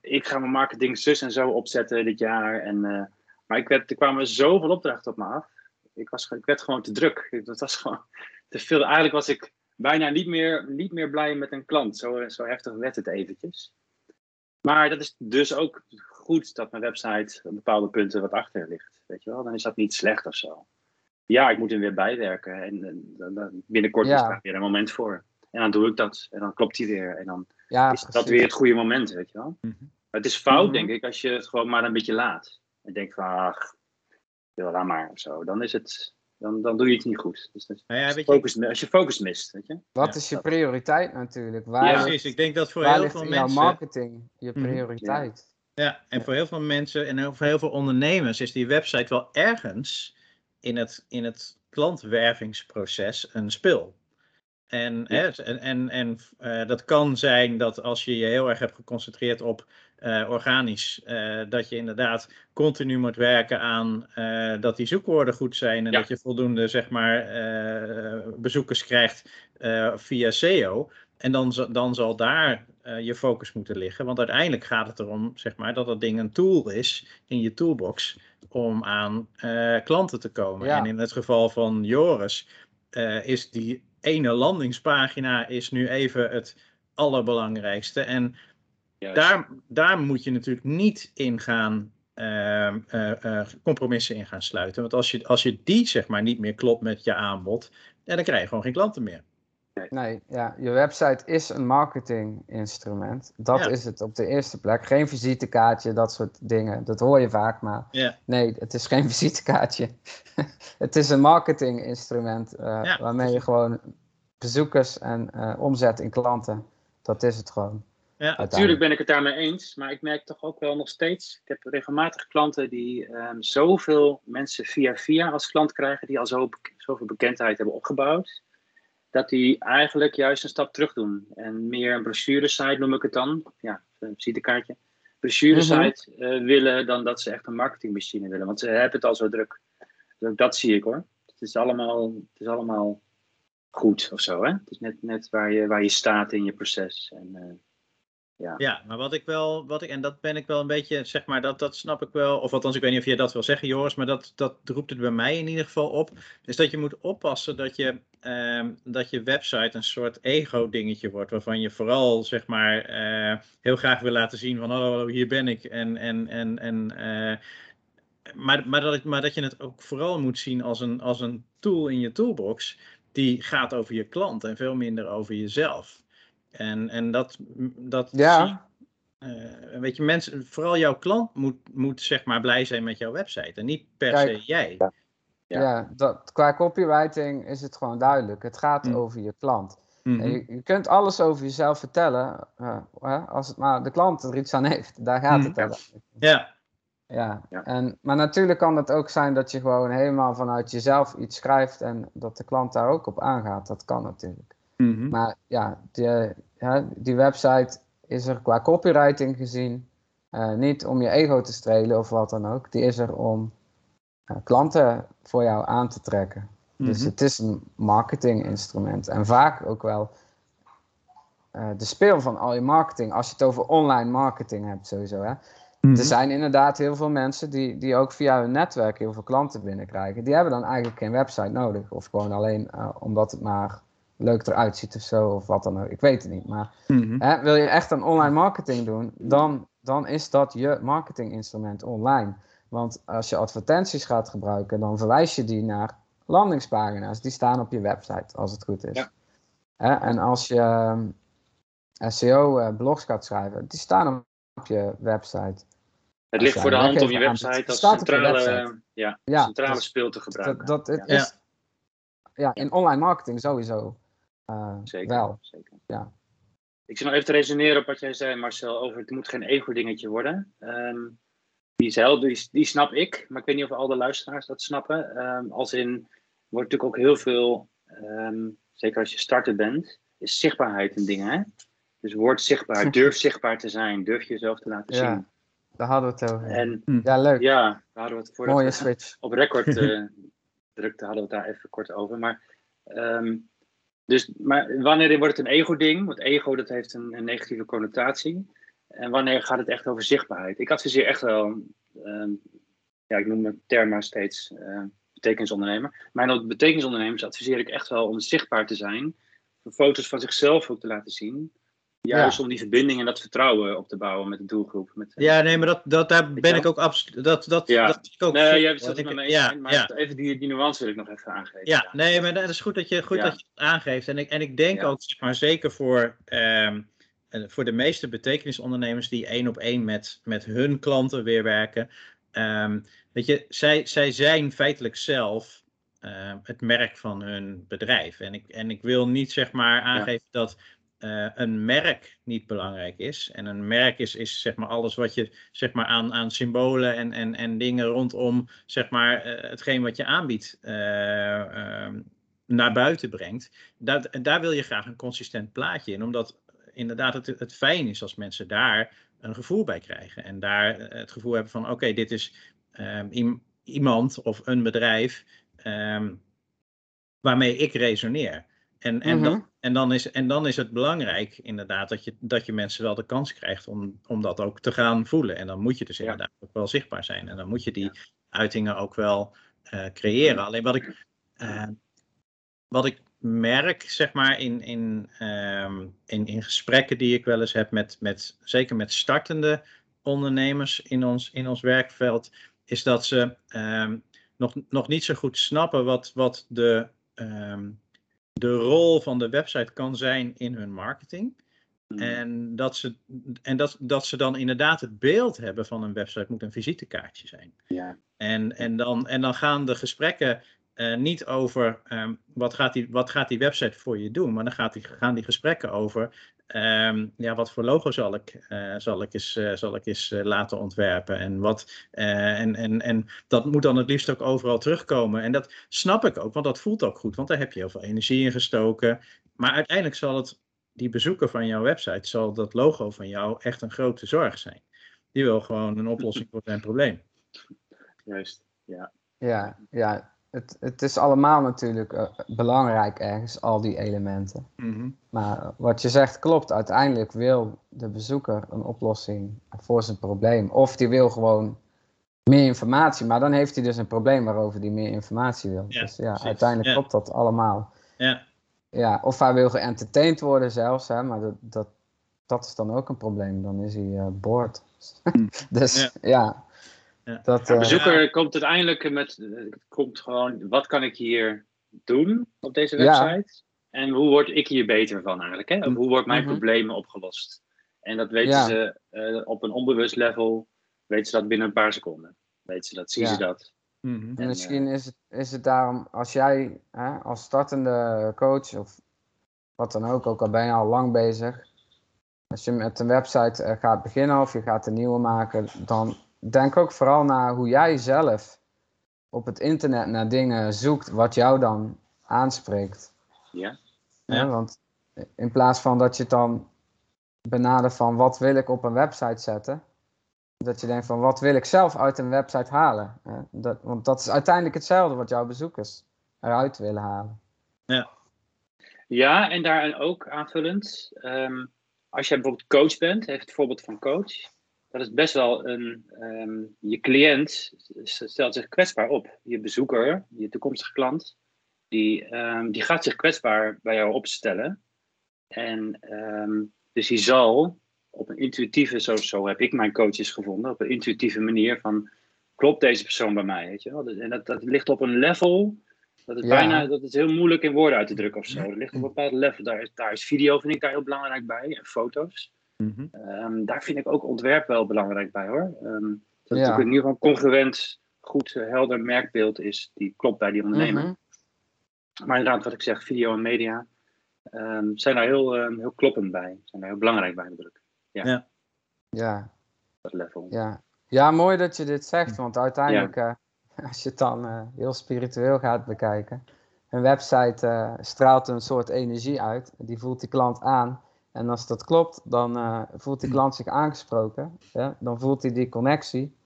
Ik ga mijn marketing zus en zo opzetten dit jaar. En, eh, maar ik werd, er kwamen zoveel opdrachten op me af. Ik, was, ik werd gewoon te druk. Dat was gewoon te veel. Eigenlijk was ik bijna niet meer, niet meer blij met een klant. Zo, zo heftig werd het eventjes. Maar dat is dus ook goed dat mijn website op bepaalde punten wat achter ligt. Weet je wel? Dan is dat niet slecht of zo. Ja, ik moet hem weer bijwerken. En, binnenkort Ja. is daar weer een moment voor. En dan doe ik dat. En dan klopt hij weer. En dan ja is dat weer het goede moment, weet je wel. Mhm. Maar het is fout, Mhm. denk ik, als je het gewoon maar een beetje laat. En denkt van, ach, ja, laat maar of zo. Dan is het, dan, dan doe je het niet goed. Dus dat Nou ja, je focus, als je focus mist, weet je. Wat Ja, is je dat- prioriteit natuurlijk? Waar Ja. ligt, precies. Ik denk dat voor heel veel jouw mensen. marketing je Mhm. prioriteit? Ja, en voor heel veel mensen en voor heel veel ondernemers is die website wel ergens in het, in het klantwervingsproces een spil. En, Ja. hè, en, en, en eh, dat kan zijn dat als je je heel erg hebt geconcentreerd op eh, organisch. eh, dat je inderdaad continu moet werken aan dat die zoekwoorden goed zijn en Ja. dat je voldoende zeg maar, bezoekers krijgt via SEO. En dan, dan zal daar je focus moeten liggen. Want uiteindelijk gaat het erom zeg maar, dat dat ding een tool is in je toolbox om aan klanten te komen. Ja. En in het geval van Joris is die ene landingspagina is nu even het allerbelangrijkste. En Juist. daar, daar moet je natuurlijk niet in gaan. ehm, eh, eh, compromissen in gaan sluiten. Want als je, als je die zeg maar niet meer klopt met je aanbod, ja, dan krijg je gewoon geen klanten meer. Nee, ja, je website is een marketinginstrument. Dat Ja. is het op de eerste plek. Geen visitekaartje, dat soort dingen. Dat hoor je vaak, maar Ja. nee, het is geen visitekaartje. het is een marketinginstrument Ja. waarmee je gewoon bezoekers en eh, omzet in klanten. Dat is het gewoon. Ja, Natuurlijk ben ik het daarmee eens, maar ik merk toch ook wel nog steeds. Ik heb regelmatig klanten die ehm, zoveel mensen via via als klant krijgen, die al zo, zoveel bekendheid hebben opgebouwd, dat die eigenlijk juist een stap terug doen. En meer een brochure-site noem ik het dan. Ja, een visitekaartje. Brochure-site eh, willen dan dat ze echt een marketingmachine willen. Want ze hebben het al zo druk. Dus ook dat zie ik hoor. Het is allemaal, het is allemaal goed of zo. Hè? Het is net, net waar, je, waar je staat in je proces. En, eh, Ja, maar wat ik wel, wat ik, en dat ben ik wel een beetje, zeg maar, dat, dat snap ik wel, of althans, ik weet niet of jij dat wil zeggen, Joris, maar dat, dat roept het bij mij in ieder geval op, is dat je moet oppassen dat je, ehm, dat je website een soort ego-dingetje wordt, waarvan je vooral, zeg maar, eh, heel graag wil laten zien van, hallo, hier ben ik, en, en, en, en eh, maar, maar, dat, maar dat je het ook vooral moet zien als een, als een tool in je toolbox, die gaat over je klant en veel minder over jezelf. En, en dat, dat zie ik Ja, eh, weet je, mensen, vooral jouw klant moet, moet zeg maar blij zijn met jouw website en niet per Kijk, se jij. Ja. ja. dat, qua copywriting is het gewoon duidelijk. Het gaat Mm. over je klant. Mhm. Je, je kunt alles over jezelf vertellen, eh, als het maar de klant er iets aan heeft. Daar gaat Mm. het uiteindelijk. Ja, Ja, Ja. En, maar natuurlijk kan het ook zijn dat je gewoon helemaal vanuit jezelf iets schrijft en dat de klant daar ook op aangaat. Dat kan natuurlijk. Mhm. Maar ja, die, ja, die website is er qua copywriting gezien eh, niet om je ego te strelen of wat dan ook. Die is er om eh, klanten voor jou aan te trekken. Dus Mhm. het is een marketinginstrument. En vaak ook wel eh, de speel van al je marketing, als je het over online marketing hebt sowieso. Hè? Mhm. Er zijn inderdaad heel veel mensen die, die ook via hun netwerk heel veel klanten binnenkrijgen. Die hebben dan eigenlijk geen website nodig. Of gewoon alleen omdat het maar leuk eruit ziet of zo, of wat dan ook. Ik weet het niet. Maar Mhm. hè, wil je echt een online marketing doen, dan, dan is dat je marketinginstrument online. Want als je advertenties gaat gebruiken, dan verwijs je die naar landingspagina's. Die staan op je website, als het goed is. Ja. Hè, en als je ehm, SEO-blogs gaat schrijven, die staan op je website. Het ligt voor de hand om je website als op centrale, website. ja, Ja, centrale dus speel te gebruiken. Dat, dat, het Ja. is, ja, in online marketing sowieso eh, Zeker, wel. zeker. Ja. Ik zit nog even te resoneren op wat jij zei, Marcel, over het moet geen ego-dingetje worden. Ehm, die, is heel, die, die snap ik, maar ik weet niet of al de luisteraars dat snappen. Ehm, als in, wordt natuurlijk ook heel veel, ehm, zeker als je starter bent, is zichtbaarheid een ding, hè? Dus word zichtbaar, durf zichtbaar te zijn, durf jezelf te laten Ja. zien. Daar hadden we het over. En ja, leuk. ja, daar hadden we het voordat Mooie switch. op record eh drukte, hadden we het daar even kort over. Maar, dus, maar wanneer wordt het een ego-ding? Want ego dat heeft een, een negatieve connotatie. En wanneer gaat het echt over zichtbaarheid? Ik adviseer echt wel, ehm, ja, ik noem mijn term maar steeds eh, betekenisondernemer. Maar aan betekenisondernemers adviseer ik echt wel om zichtbaar te zijn. Foto's van zichzelf ook te laten zien. Juist Ja. om die verbinding en dat vertrouwen op te bouwen met de doelgroep. Met, Ja, nee, maar dat, dat, daar ben ik ook absoluut. Dat, dat, Ja. dat ik ook. Nee, jij het ik- met me eens, ja, maar ja. even die, die nuance wil ik nog even aangeven. Ja, nee, maar dat is goed dat je, goed dat je het aangeeft. En ik, en ik denk ook, zeg maar, zeker voor, ehm, eh, voor de meeste betekenisondernemers die één op één met, met hun klanten weer werken. ehm, weet je, zij, zij zijn feitelijk zelf ehm, het merk van hun bedrijf. En ik, en ik wil niet, zeg maar, aangeven dat eh, een merk niet belangrijk is. En een merk is, is zeg maar alles wat je zeg maar, aan, aan symbolen en, en, en dingen rondom zeg maar, eh, hetgeen wat je aanbiedt eh, ehm, naar buiten brengt. Daar, daar wil je graag een consistent plaatje in, omdat inderdaad het, het fijn is als mensen daar een gevoel bij krijgen. En daar het gevoel hebben van oké, dit is ehm, iemand of een bedrijf ehm, waarmee ik resoneer. En, en, dan, mhm. en, dan is, en dan is het belangrijk inderdaad dat je, dat je mensen wel de kans krijgt om, om dat ook te gaan voelen. En dan moet je dus inderdaad ook wel zichtbaar zijn. En dan moet je die uitingen ook wel uh, creëren. Alleen wat ik, uh, wat ik merk, zeg maar, in, in, um, in, in gesprekken die ik wel eens heb met, met zeker met startende ondernemers in ons, in ons werkveld, is dat ze um, nog, nog niet zo goed snappen wat, wat de, um, de rol van de website kan zijn in hun marketing. Hmm. En, dat ze, en dat, dat ze dan inderdaad het beeld hebben van een website moet een visitekaartje zijn. Ja. En, en, dan, en dan gaan de gesprekken uh, niet over um, wat, gaat die, wat gaat die website voor je doen, maar dan gaat die, gaan die gesprekken over um, ja, wat voor logo zal ik, uh, zal ik eens, uh, zal ik eens laten ontwerpen. En, wat, en, en, en dat moet dan het liefst ook overal terugkomen. En dat snap ik ook, want dat voelt ook goed, want daar heb je heel veel energie in gestoken. Maar uiteindelijk zal het, die bezoeker van jouw website, zal dat logo van jou echt een grote zorg zijn. Die wil gewoon een oplossing voor zijn probleem. Juist, ja. Ja, ja het, het is allemaal natuurlijk uh, belangrijk ergens, al die elementen. Mhm. Maar wat je zegt klopt. Uiteindelijk wil de bezoeker een oplossing voor zijn probleem. Of die wil gewoon meer informatie. Maar dan heeft hij dus een probleem waarover hij meer informatie wil. dus ja, uiteindelijk klopt dat allemaal. Ja. Ja, of hij wil geëntertained worden zelfs. Hè, maar dat, dat, dat is dan ook een probleem. Dan is hij uh, boord. Hm. dus ja. Dat, de eh, bezoeker komt uiteindelijk met, komt gewoon, wat kan ik hier doen op deze website? En hoe word ik hier beter van eigenlijk? Hè? Hoe wordt mijn mm problemen opgelost? En dat weten ze uh, op een onbewust level, weten ze dat binnen een paar seconden. Weten ze dat, zien ze dat. Mm En, misschien is, het, is het daarom, als jij hè, als startende coach of wat dan ook, ook al ben je al lang bezig, als je met een website uh, gaat beginnen of je gaat een nieuwe maken, dan denk ook vooral naar hoe jij zelf op het internet naar dingen zoekt wat jou dan aanspreekt. Ja. ja. want in plaats van dat je het dan benadert van wat wil ik op een website zetten, dat je denkt van wat wil ik zelf uit een website halen. Dat, want dat is uiteindelijk hetzelfde wat jouw bezoekers eruit willen halen. Ja, ja en daar ook aanvullend, um, als jij bijvoorbeeld coach bent, heeft het voorbeeld van coach, dat is best wel een. Ehm, je cliënt stelt zich kwetsbaar op. Je bezoeker, je toekomstige klant, die, um, die gaat zich kwetsbaar bij jou opstellen. En um, dus die zal op een intuïtieve, zo, zo heb ik mijn coaches gevonden, op een intuïtieve manier van klopt deze persoon bij mij? Weet je wel? En dat, dat ligt op een level dat is bijna dat is heel moeilijk in woorden uit te drukken of zo. Dat ligt op een bepaald level. Daar is, daar is video, vind ik, daar heel belangrijk bij. En foto's. Mhm. Ehm, daar vind ik ook ontwerp wel belangrijk bij hoor. Um, dat ja. het in ieder geval congruent, goed, eh, helder merkbeeld is, die klopt bij die ondernemer. Mhm. Maar inderdaad, wat ik zeg, video en media um, zijn daar heel, heel kloppend bij, zijn daar heel belangrijk bij bedoel Ja. ja. Ja. Dat level. Ja. ja, mooi dat je dit zegt, want uiteindelijk, uh, als je het dan uh, heel spiritueel gaat bekijken, een website uh, straalt een soort energie uit, die voelt die klant aan. En als dat klopt, dan uh, voelt die klant zich aangesproken. Dan voelt hij die connectie.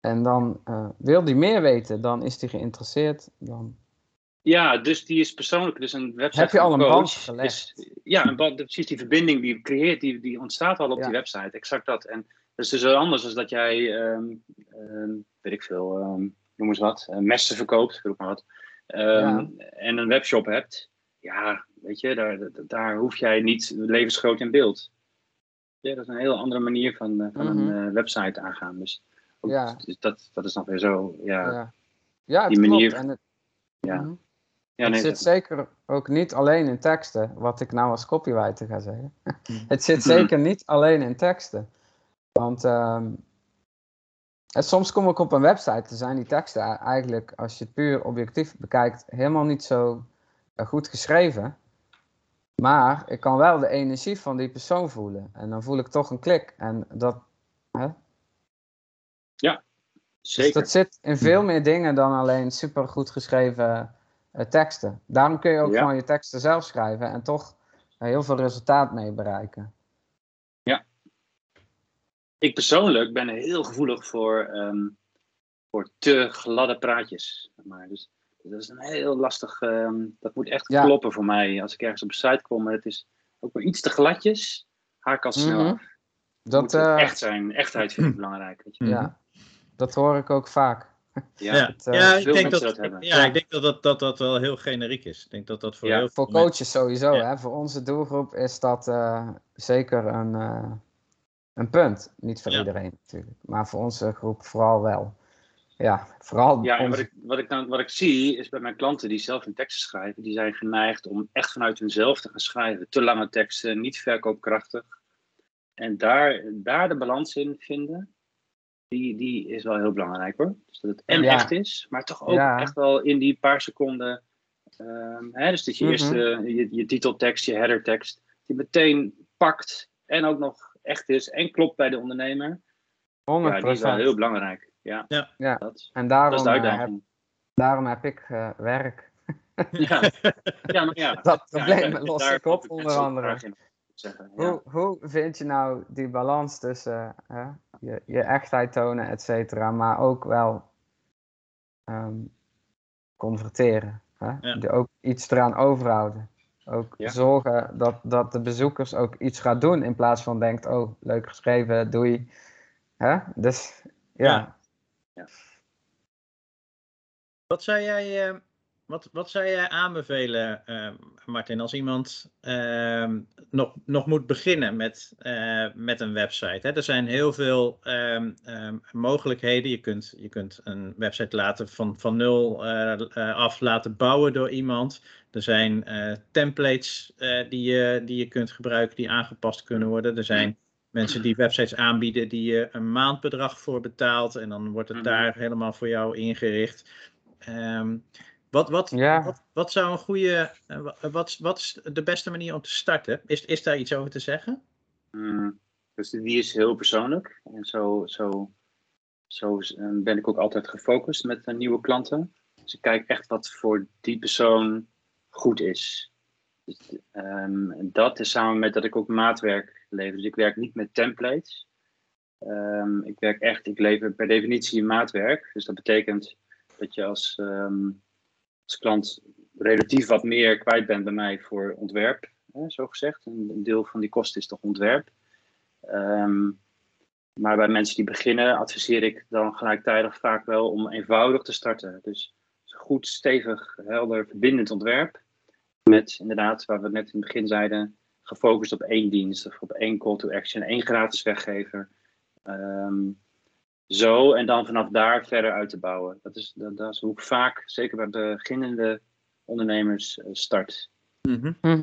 En dan uh, wil hij meer weten. Dan is hij geïnteresseerd. Dan... Ja, dus die is persoonlijk. Dus een website. Heb je al een band gelegd? ja, een band, precies die verbinding die je creëert, die, die ontstaat al op die website. Exact dat. En dat is dus wel anders dan dat jij, um, um, weet ik veel, um, noem eens wat, uh, messen verkoopt, roep maar wat. Ja. En een webshop hebt. Ja, Weet je, daar, daar hoef jij niet levensgroot in beeld. Ja, dat is een heel andere manier van, eh, van een uh, website aangaan. Dus, ook, ja. dus dat, dat is dan weer zo, ja. Ja, ja die manier. En het, ja. Mm ja, nee, het zit zeker ook niet alleen in teksten, wat ik nou als copywriter ga zeggen. Mhm. het zit zeker niet alleen in teksten. Want um, soms kom ik op een website, er zijn die teksten eigenlijk, als je het puur objectief bekijkt, helemaal niet zo eh, goed geschreven. Maar ik kan wel de energie van die persoon voelen. En dan voel ik toch een klik. En dat. Hè? Ja, zeker. Dus dat zit in veel meer dingen dan alleen super goed geschreven uh, teksten. Daarom kun je ook gewoon je teksten zelf schrijven en toch uh, heel veel resultaat mee bereiken. Ja, ik persoonlijk ben heel gevoelig voor, ehm, voor te gladde praatjes. Maar dus dat is een heel lastig. ehm, dat moet echt Ja. kloppen voor mij. Als ik ergens op een site kom en het is ook maar iets te gladjes, haak al snel Mhm. Dat, moet eh, echt zijn. Echtheid vind ik belangrijk. Weet je. ja, dat hoor ik ook vaak. Ja. Ja, Het, eh, ja, ik denk dat, dat hebben. ja, Ja. ik denk dat dat, dat dat wel heel generiek is. Ik denk dat dat voor Ja, heel Voor mensen- coaches sowieso, Ja. hè? voor onze doelgroep is dat eh, zeker een, eh, een punt. Niet voor Ja. iedereen natuurlijk, maar voor onze groep vooral wel. Ja, vooral Ja, en wat ik, wat, ik dan, wat ik zie is bij mijn klanten die zelf hun teksten schrijven, die zijn geneigd om echt vanuit hunzelf te gaan schrijven. Te lange teksten, niet verkoopkrachtig. En daar, daar de balans in vinden, die, die is wel heel belangrijk hoor. Dus dat het en Ja. echt is, maar toch ook Ja. echt wel in die paar seconden. ehm, hè, dus dat je Mhm. eerste, je, je titeltekst, je headertekst, die meteen pakt en ook nog echt is en klopt bij de ondernemer. 100%. Ja, die is wel heel belangrijk. Ja, Ja. Ja. Dat, En dat daarom, is de eh, heb, daarom heb ik eh, werk. Ja, ja, maar ja. Dat probleem daar- los daar ik op, heb onder zo'n andere. Zeggen. Hoe, hoe vind je nou die balans tussen hè, je, je echtheid tonen, et cetera, maar ook wel ehm, converteren? Hè? Ook iets eraan overhouden. Ook Ja. zorgen dat, dat de bezoekers ook iets gaat doen in plaats van denkt, oh, leuk geschreven, doei. Hè? Dus ja, Ja. Wat zou jij, eh, wat, wat zou jij aanbevelen, eh, Martin, als iemand ehm, nog, nog moet beginnen met, eh, met een website? Hè? Er zijn heel veel ehm, ehm, mogelijkheden. Je kunt, je kunt een website laten van, van nul eh, eh, af laten bouwen door iemand. Er zijn templates die, je, die je kunt gebruiken die aangepast kunnen worden. Er zijn mensen die websites aanbieden die je een maandbedrag voor betaalt en dan wordt het Mhm. daar helemaal voor jou ingericht. Ehm, wat, wat, Ja. wat, wat zou een goede, eh, wa- wat, wat is de beste manier om te starten? Is, is daar iets over te zeggen? Mm, dus die is heel persoonlijk. En zo, zo, zo eh, ben ik ook altijd gefocust met eh, nieuwe klanten. Dus ik kijk echt wat voor die persoon goed is. Dus, dat is samen met dat ik ook maatwerk lever. Dus ik werk niet met templates. Ehm, ik werk echt, ik lever per definitie maatwerk. Dus dat betekent dat je als, ehm, als klant relatief wat meer kwijt bent bij mij voor ontwerp, hè, zo gezegd. Een, een deel van die kosten is toch ontwerp. Maar bij mensen die beginnen, adviseer ik dan gelijktijdig vaak wel om eenvoudig te starten. Dus goed, stevig, helder, verbindend ontwerp. Met inderdaad, waar we net in het begin zeiden, gefocust op één dienst of op één call to action, één gratis weggever. Ehm, zo en dan vanaf daar verder uit te bouwen. Dat is, dat, dat is hoe ik vaak, zeker bij beginnende ondernemers, eh, start.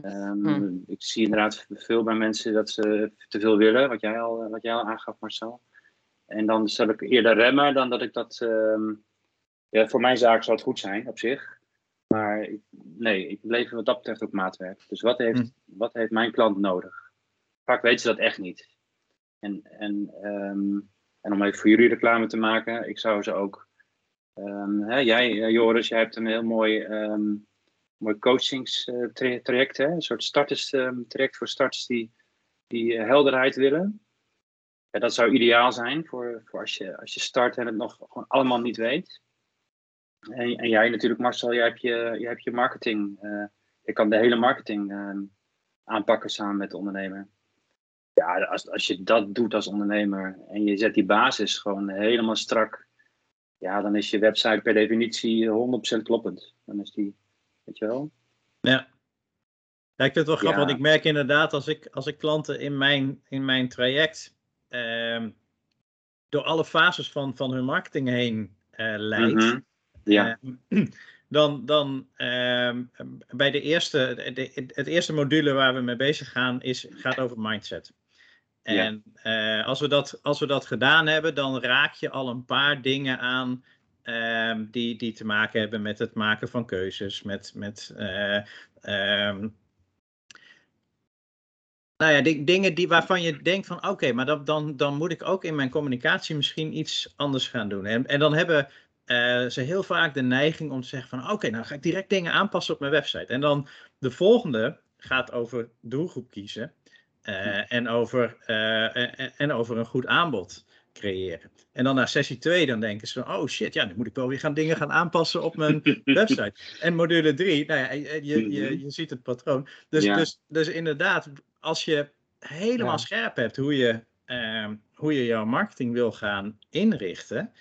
Ehm, Hmm. Ik zie inderdaad veel bij mensen dat ze te veel willen, wat jij al, wat jij al aangaf, Marcel. En dan zal ik eerder remmen dan dat ik dat. ehm, ja, voor mijn zaak zou het goed zijn op zich. Maar ik, nee, ik lever wat dat betreft ook maatwerk. Dus wat heeft, Hmm. wat heeft mijn klant nodig? Vaak weten ze dat echt niet. En, en, ehm, en om even voor jullie reclame te maken, ik zou ze ook. ehm, hè, jij, eh, Joris, jij hebt een heel mooi. ehm, mooi coachingstraject, hè? een soort starterstraject voor starters die, die eh, helderheid willen. Ja, dat zou ideaal zijn voor, voor als, je, als je start en het nog gewoon allemaal niet weet. En, en jij natuurlijk, Marcel, jij hebt je, jij hebt je marketing. eh, je kan de hele marketing eh, aanpakken samen met de ondernemer. Ja, als, als je dat doet als ondernemer en je zet die basis gewoon helemaal strak, ja, dan is je website per definitie 100% kloppend. Dan is die, weet je wel? Ja. Ja, ik vind het wel grappig, Ja. want ik merk inderdaad als ik, als ik klanten in mijn, in mijn traject ehm, door alle fases van, van hun marketing heen eh leid. Mhm. Ja. Ehm, dan, dan ehm, bij de eerste, de, het eerste module waar we mee bezig gaan, is, gaat over mindset. Ja. En eh, als, we dat, als we dat gedaan hebben, dan raak je al een paar dingen aan ehm, die, die te maken hebben met het maken van keuzes, met, met ehm, nou ja, di- dingen die, waarvan je denkt van oké, maar dat, dan, dan moet ik ook in mijn communicatie misschien iets anders gaan doen. En, en dan hebben eh, ze heel vaak de neiging om te zeggen van oké, nou ga ik direct dingen aanpassen op mijn website. En dan de volgende gaat over doelgroep kiezen. eh, en, over, eh, en, en over een goed aanbod creëren. En dan naar sessie 2, dan denken ze van, oh shit, ja, nu moet ik wel weer gaan dingen gaan aanpassen op mijn website. En module 3, nou ja, je, je, je, je ziet het patroon. Dus, Ja. dus, dus inderdaad, als je helemaal Ja. scherp hebt hoe je, ehm, hoe je jouw marketing wil gaan inrichten,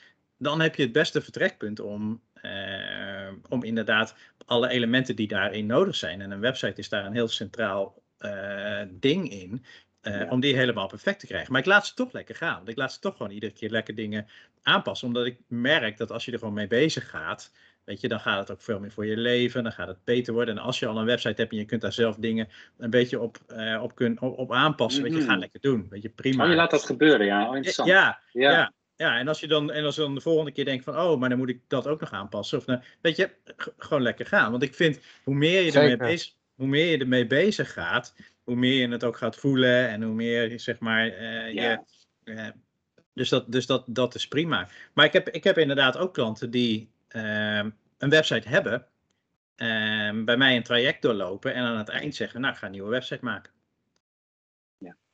dan heb je het beste vertrekpunt om, ehm, om inderdaad alle elementen die daarin nodig zijn. En een website is daar een heel centraal eh, ding in. eh, Ja. Om die helemaal perfect te krijgen. Maar ik laat ze toch lekker gaan. Want ik laat ze toch gewoon iedere keer lekker dingen aanpassen. Omdat ik merk dat als je er gewoon mee bezig gaat. Weet je, dan gaat het ook veel meer voor je leven. Dan gaat het beter worden. En als je al een website hebt en je kunt daar zelf dingen een beetje op, eh, op, kun, op, op aanpassen. Weet je, ga Mhm. lekker doen. Weet je, prima. Oh, je laat dat gebeuren, ja. Oh, interessant. Ja, ja. ja. Ja, en als je dan, en als je dan de volgende keer denkt van, oh, maar dan moet ik dat ook nog aanpassen. Of, nou, weet je, gewoon lekker gaan. Want ik vind, hoe meer je, ermee bezig, hoe meer je ermee bezig gaat, hoe meer je het ook gaat voelen en hoe meer, zeg maar, eh, Ja. je... eh, dus dat, dus dat, dat is prima. Maar ik heb, ik heb inderdaad ook klanten die ehm, een website hebben, ehm, bij mij een traject doorlopen en aan het eind zeggen, nou, ik ga een nieuwe website maken.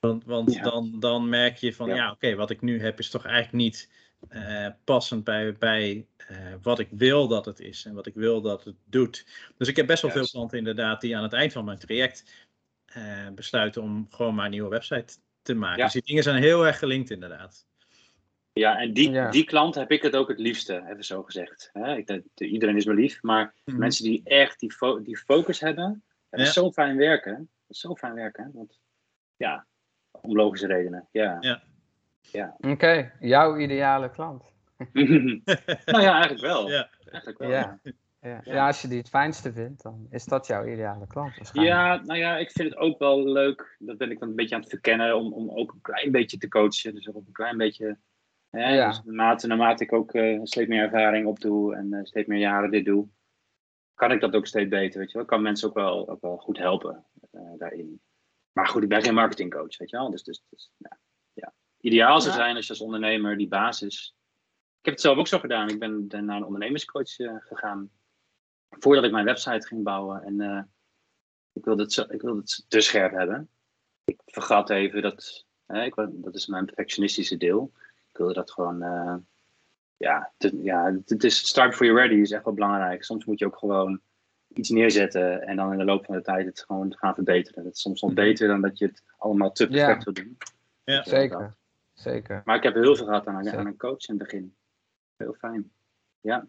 Want, want Ja. dan, dan merk je van, Ja. ja, oké, wat ik nu heb is toch eigenlijk niet eh, passend bij, bij eh, wat ik wil dat het is en wat ik wil dat het doet. Dus ik heb best wel Juist. veel klanten inderdaad die aan het eind van mijn traject eh, besluiten om gewoon maar een nieuwe website te maken. Ja. Dus die dingen zijn heel erg gelinkt inderdaad. Ja, en die, Ja. die klant heb ik het ook het liefste, even zo gezegd. Hè? Ik, denk, iedereen is me lief, maar Mhm. mensen die echt die, fo- die focus hebben, dat is Ja. zo fijn werken. Dat is zo fijn werken, want ja, om logische redenen, ja. Ja. Oké, jouw ideale klant. nou ja, eigenlijk wel. Ja. Eigenlijk wel, Ja. ja. Als je die het fijnste vindt, dan is dat jouw ideale klant waarschijnlijk. Ja, nou ja, ik vind het ook wel leuk. Dat ben ik dan een beetje aan het verkennen om, om ook een klein beetje te coachen. Dus ook een klein beetje. Hè, Ja. dus naarmate, naarmate ik ook eh, steeds meer ervaring opdoe en eh, steeds meer jaren dit doe, kan ik dat ook steeds beter. Weet je wel? Ik kan mensen ook wel, ook wel goed helpen eh, daarin. Maar goed, ik ben geen marketingcoach, weet je wel. Dus, dus, dus ja. ja. Ideaal zou zijn als je als ondernemer die basis. Ik heb het zelf ook zo gedaan. Ik ben, naar een ondernemerscoach eh, gegaan. Voordat ik mijn website ging bouwen. En eh, ik wilde het, zo, ik wilde het te scherp hebben. Ik vergat even dat, hè, ik, dat is mijn perfectionistische deel. Ik wilde dat gewoon, eh, ja, te- ja, het is start before you're ready is echt wel belangrijk. Soms moet je ook gewoon iets neerzetten en dan in de loop van de tijd het gewoon gaan verbeteren. Dat is soms nog Mhm. beter dan dat je het allemaal te Ja. perfect wil doen. Ja. Zeker, zeker. Maar ik heb heel veel gehad aan, Zeker. aan een coach in het begin. Heel fijn. Ja.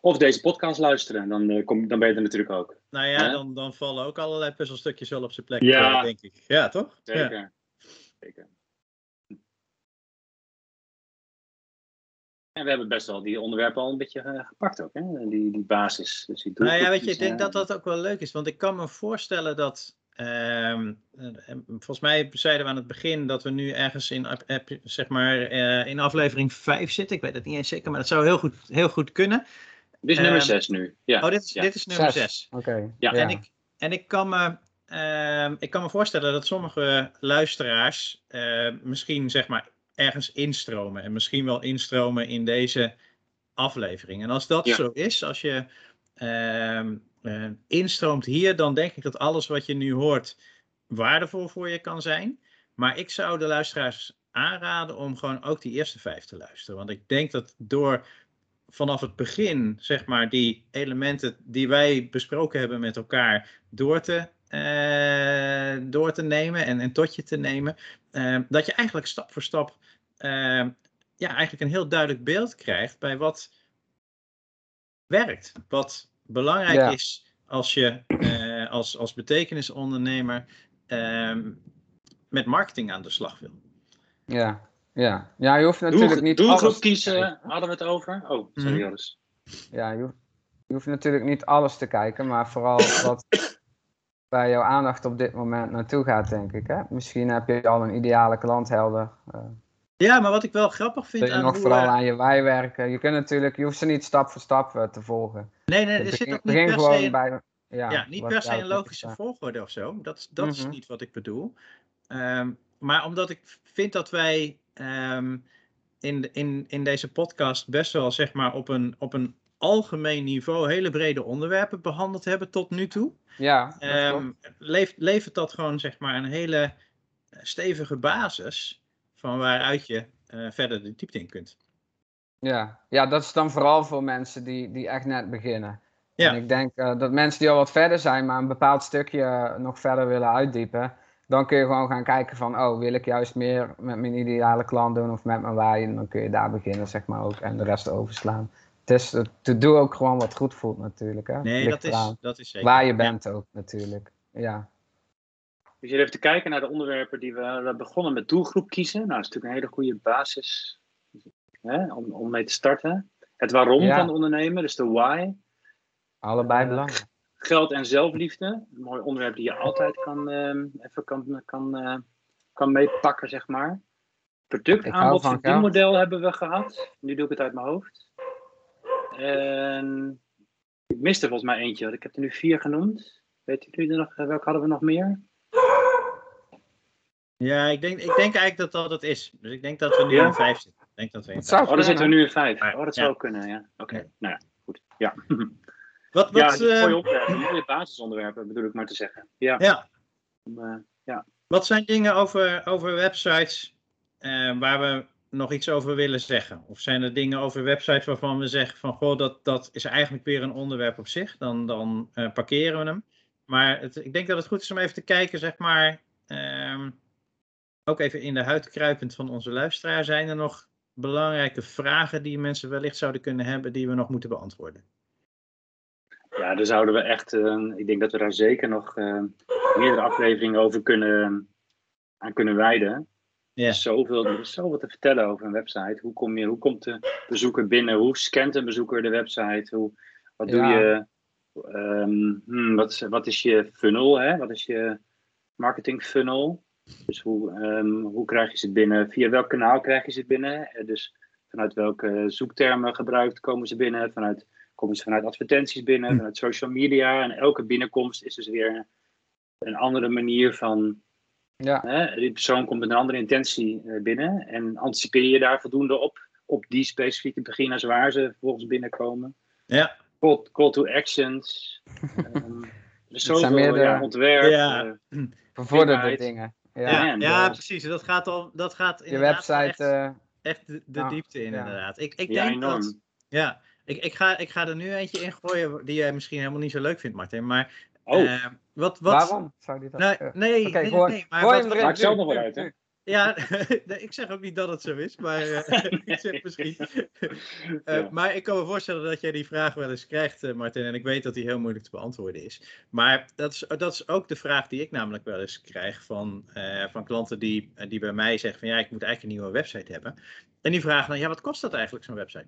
Of deze podcast luisteren, dan, eh, kom, dan ben je er natuurlijk ook. Nou ja, dan, dan vallen ook allerlei puzzelstukjes wel op zijn plek, Ja. eh, denk ik. Ja, toch? Ja. Zeker. En we hebben best wel die onderwerpen al een beetje eh, gepakt ook, hè? Die, die basis. Dus die Nou ja, weet je, ik denk eh, dat dat ook wel leuk is. Want ik kan me voorstellen dat. ehm, eh, en volgens mij zeiden we aan het begin dat we nu ergens in, zeg maar, eh, in aflevering 5 zitten. Ik weet het niet eens zeker, maar dat zou heel goed, heel goed kunnen. Dit is nummer ehm, 6 nu. Ja. Oh, dit is, ja. dit is nummer Zes. 6. Oké. Ja. En, ik, en ik, kan me, ehm, ik kan me voorstellen dat sommige luisteraars eh, misschien zeg maar ergens instromen. En misschien wel instromen in deze aflevering. En als dat Ja. zo is, als je ehm, eh, instroomt hier, dan denk ik dat alles wat je nu hoort waardevol voor je kan zijn. Maar ik zou de luisteraars aanraden om gewoon ook die eerste vijf te luisteren. Want ik denk dat door vanaf het begin, zeg maar, die elementen die wij besproken hebben met elkaar door te, door te nemen en, en tot je te nemen, eh, dat je eigenlijk stap voor stap eh, ja, eigenlijk een heel duidelijk beeld krijgt bij wat werkt. Wat belangrijk Ja. is als je eh, als, als betekenisondernemer ehm, met marketing aan de slag wil. Ja, ja. ja, je hoeft natuurlijk niet doelgroep alles te kiezen, hadden we het over? Oh, sorry. Joris. Ja, je hoeft, je hoeft natuurlijk niet alles te kijken, maar vooral wat bij jouw aandacht op dit moment naartoe gaat, denk ik. Hè? Misschien heb je al een ideale klant helder. eh, Ja, maar wat ik wel grappig vind wil je nog hoe, vooral eh, aan je wij werken. Je kunt natuurlijk, je hoeft ze niet stap voor stap eh, te volgen. Nee, nee, er zit ook niet per gewoon se... bij. Ja, Ja, niet per se een logische volgorde of zo. Dat, is- dat is Mhm. niet wat ik bedoel. Ehm, maar omdat ik vind dat wij ehm, in, in, in deze podcast best wel zeg maar op een, op een algemeen niveau hele brede onderwerpen behandeld hebben tot nu toe. Ja, dat Ehm, leeft, levert dat gewoon zeg maar een hele stevige basis van waaruit je eh, verder de diepte in kunt. Ja. ja, dat is dan vooral voor mensen die, die echt net beginnen. Ja. En ik denk eh, dat mensen die al wat verder zijn, maar een bepaald stukje eh, nog verder willen uitdiepen, dan kun je gewoon gaan kijken van, oh, wil ik juist meer met mijn ideale klant doen of met mijn waai? En dan kun je daar beginnen, zeg maar ook, en de rest overslaan. Is, het, het doe ook gewoon wat goed voelt natuurlijk, hè. Nee, Ligt dat is, dat is zeker. Waar je Ja. bent ook natuurlijk, ja. Dus je even te kijken naar de onderwerpen die we, we hebben begonnen met doelgroep kiezen. Nou, dat is natuurlijk een hele goede basis hè, om, om mee te starten. Het waarom Ja. van de ondernemer, dus de why. Allebei Eh, belangrijk. Geld en zelfliefde. Een mooi onderwerp die je altijd kan, ehm, even kan, kan, eh, kan meepakken, zeg maar. Product, Ik hou aanbod, van geld. verdienmodel hebben we gehad. Nu doe ik het uit mijn hoofd. En ik miste volgens mij eentje, want ik heb er nu vier genoemd. Weet jullie nog, welke hadden we nog meer? Ja, ik denk, ik denk eigenlijk dat dat het is. Dus ik denk dat we nu Ja? in vijf zitten. Ik denk dat we in vijf zou Oh, dan zitten we kunnen. nu in vijf. Ja. Oh, dat Ja. zou kunnen, ja. Oké, Ja. nou ja, goed. Ja, Wat, ja wat, eh, mooie onderwerpen, mooie basisonderwerpen bedoel ik maar te zeggen. Ja, ja, om, eh, wat zijn dingen over, over websites eh, waar we nog iets over willen zeggen? Of zijn er dingen over websites waarvan we zeggen van goh, dat, dat is eigenlijk weer een onderwerp op zich. Dan, dan eh, parkeren we hem. Maar het, ik denk dat het goed is om even te kijken, zeg maar, ehm, ook even in de huid kruipend van onze luisteraar. Zijn er nog belangrijke vragen die mensen wellicht zouden kunnen hebben die we nog moeten beantwoorden? ja, daar zouden we echt, eh, ik denk dat we daar zeker nog eh, meerdere afleveringen over kunnen, aan kunnen wijden. Ja. Zoveel, er is zoveel te vertellen over een website. Hoe, kom je, hoe komt de bezoeker binnen? Hoe scant een bezoeker de website? Hoe, wat doe Ja. je? ehm, hmm, wat, is, wat is je funnel? Hè? Wat is je marketing funnel? Dus hoe, ehm, hoe krijg je ze binnen? Via welk kanaal krijg je ze binnen? Eh, Dus vanuit welke zoektermen gebruikt komen ze binnen? Vanuit, komen ze vanuit advertenties binnen? Hm. Vanuit social media? En elke binnenkomst is dus weer een andere manier van Ja, Hè, die persoon komt met een andere intentie eh, binnen en anticipeer je daar voldoende op, op die specifieke beginners waar ze vervolgens binnenkomen. Ja. Call, call to actions. is zijn meer de- ja, ontwerp. Ja. eh, vervorderde Finheid. dingen. Ja. Ja, en ja, de- precies. Dat gaat, al, dat gaat Je wel website, echt, eh, echt de, de ah, diepte in, ja. inderdaad. Ik, ik ja, denk enorm. dat... Ja, ik, ik, ga, ik ga er nu eentje in gooien die jij misschien helemaal niet zo leuk vindt, Martin. Maar Oh, eh, wat, wat... waarom zou die dat... Nee, eh, nee, nee, nee, maar wat- hem erin. Maakt zelf nog wel uit, hè? Ja, nee, ik zeg ook niet dat het zo is, maar eh, ik zeg misschien. Eh, Ja. Maar ik kan me voorstellen dat jij die vraag wel eens krijgt, eh, Martin. En ik weet dat die heel moeilijk te beantwoorden is. Maar dat is, dat is ook de vraag die ik namelijk wel eens krijg van, eh, van klanten die, die bij mij zeggen van ja, ik moet eigenlijk een nieuwe website hebben. En die vragen dan, ja, wat kost dat eigenlijk, zo'n website?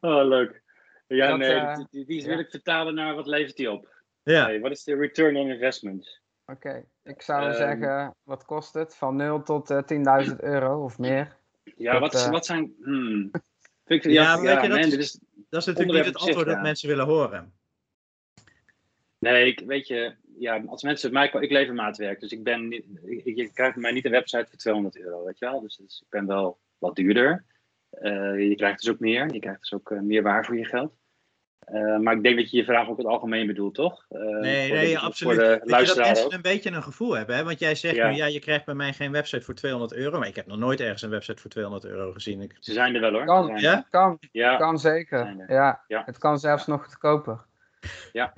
oh, leuk. Ja, Dat, nee, eh, die, die, die ja. wil ik vertalen naar wat levert die op? Ja, Hey, wat is de return on investment? Oké, ik zou Ehm. zeggen, wat kost het? Van 0 tot eh 10.000 euro of meer. Ja, Dat, wat, eh, wat zijn... Hmm. Vind ik, Ja, weet ja, je, dat man, is- dat is natuurlijk niet het antwoord dat ja. mensen willen horen. Nee, ik, weet je, ja, als mensen mij komen, ik lever maatwerk, dus ik ben niet, ik, je krijgt bij mij niet een website voor 200 euro, weet je wel. Dus, dus ik ben wel wat duurder. Eh, je krijgt dus ook meer, je krijgt dus ook eh, meer waar voor je geld. Eh, maar ik denk dat je je vraag ook in het algemeen bedoelt, toch? Eh, Nee, voor nee, de, absoluut. Voor de dat mensen ook. een beetje een gevoel hebben. Hè? Want jij zegt Ja. nu, ja, je krijgt bij mij geen website voor 200 euro. Maar ik heb nog nooit ergens een website voor 200 euro gezien. Ik, Ze zijn er wel hoor. Kan, zijn ja? Kan, Ja, kan zeker. er. Ja, Ja. het kan zelfs nog goedkoper. Ja.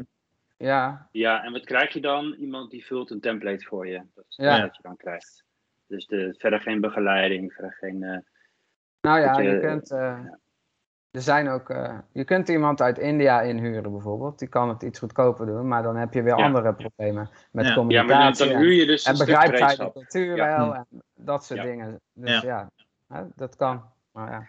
Ja, ja, en wat krijg je dan? Iemand die vult een template voor je. Dat is Ja. wat je dan krijgt. Dus de, verder geen begeleiding, verder geen... eh, nou ja, je- je kunt... eh, er zijn ook... eh, je kunt iemand uit India inhuren bijvoorbeeld. Die kan het iets goedkoper doen. Maar dan heb je weer Ja. andere problemen. Met Ja. ja, communicatie. maar dan, dan en- huur je dus En begrijpt hij de cultuur Ja. wel en dat soort Ja. dingen. Dus Ja. dat kan. Maar ja.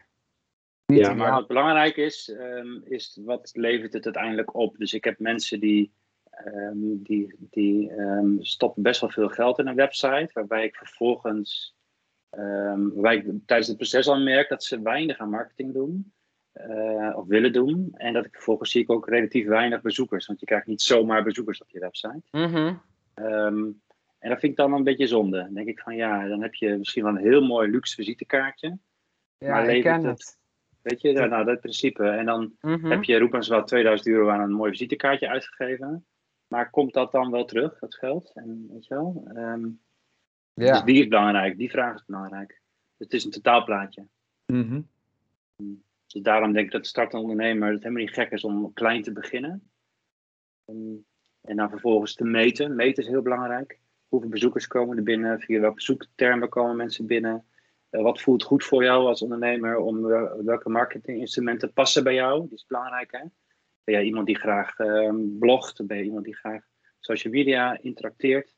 Niet Ja, maar wat belangrijk is, ehm, is wat levert het uiteindelijk op? Dus ik heb mensen die, ehm, die, die ehm, stoppen best wel veel geld in een website, waarbij ik vervolgens, ehm, waarbij ik tijdens het proces al merk dat ze weinig aan marketing doen, eh, of willen doen. En dat ik vervolgens zie ik ook relatief weinig bezoekers, want je krijgt niet zomaar bezoekers op je website. Mhm. Ehm, en dat vind ik dan een beetje zonde. Dan denk ik van ja, dan heb je misschien wel een heel mooi luxe visitekaartje. Ja, Maar ik levert ken het- het. Weet je, ja, nou dat principe. En dan Mhm. heb je roepens wel 2000 euro aan een mooi visitekaartje uitgegeven. Maar komt dat dan wel terug, dat geld? En, weet je wel? Ehm, Ja. Dus die is belangrijk, die vraag is belangrijk. Het is een totaalplaatje. Mhm. Dus daarom denk ik dat de startende ondernemer het helemaal niet gek is om klein te beginnen. En, en dan vervolgens te meten. Meten is heel belangrijk. Hoeveel bezoekers komen er binnen? Via welke zoektermen komen mensen binnen? Eh, wat voelt goed voor jou als ondernemer? Om wel- welke marketinginstrumenten passen bij jou? Die is belangrijk. Hè? Ben jij iemand die graag ehm, blogt? Ben je iemand die graag social media interacteert?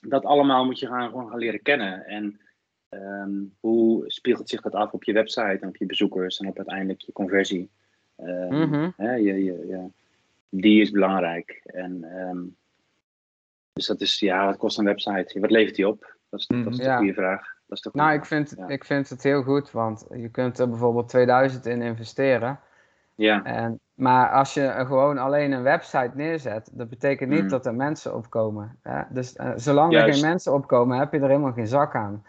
Dat allemaal moet je gaan, gewoon gaan leren kennen. En Ehm, hoe spiegelt zich dat af op je website en op je bezoekers en op uiteindelijk je conversie? Ehm, Mhm. hè, je, je, je- die is belangrijk. En, ehm, dus dat is, ja, wat kost een website? Wat levert die op? Dat is, dat is de Ja. goede vraag. Dat is de goede Nou, ik vind, Ja. ik vind het heel goed, want je kunt er bijvoorbeeld 2000 in investeren. Ja, En, maar als je gewoon alleen een website neerzet, dat betekent niet Mm. dat er mensen opkomen. Hè? Dus eh, zolang er geen mensen opkomen, heb je er helemaal geen zak aan.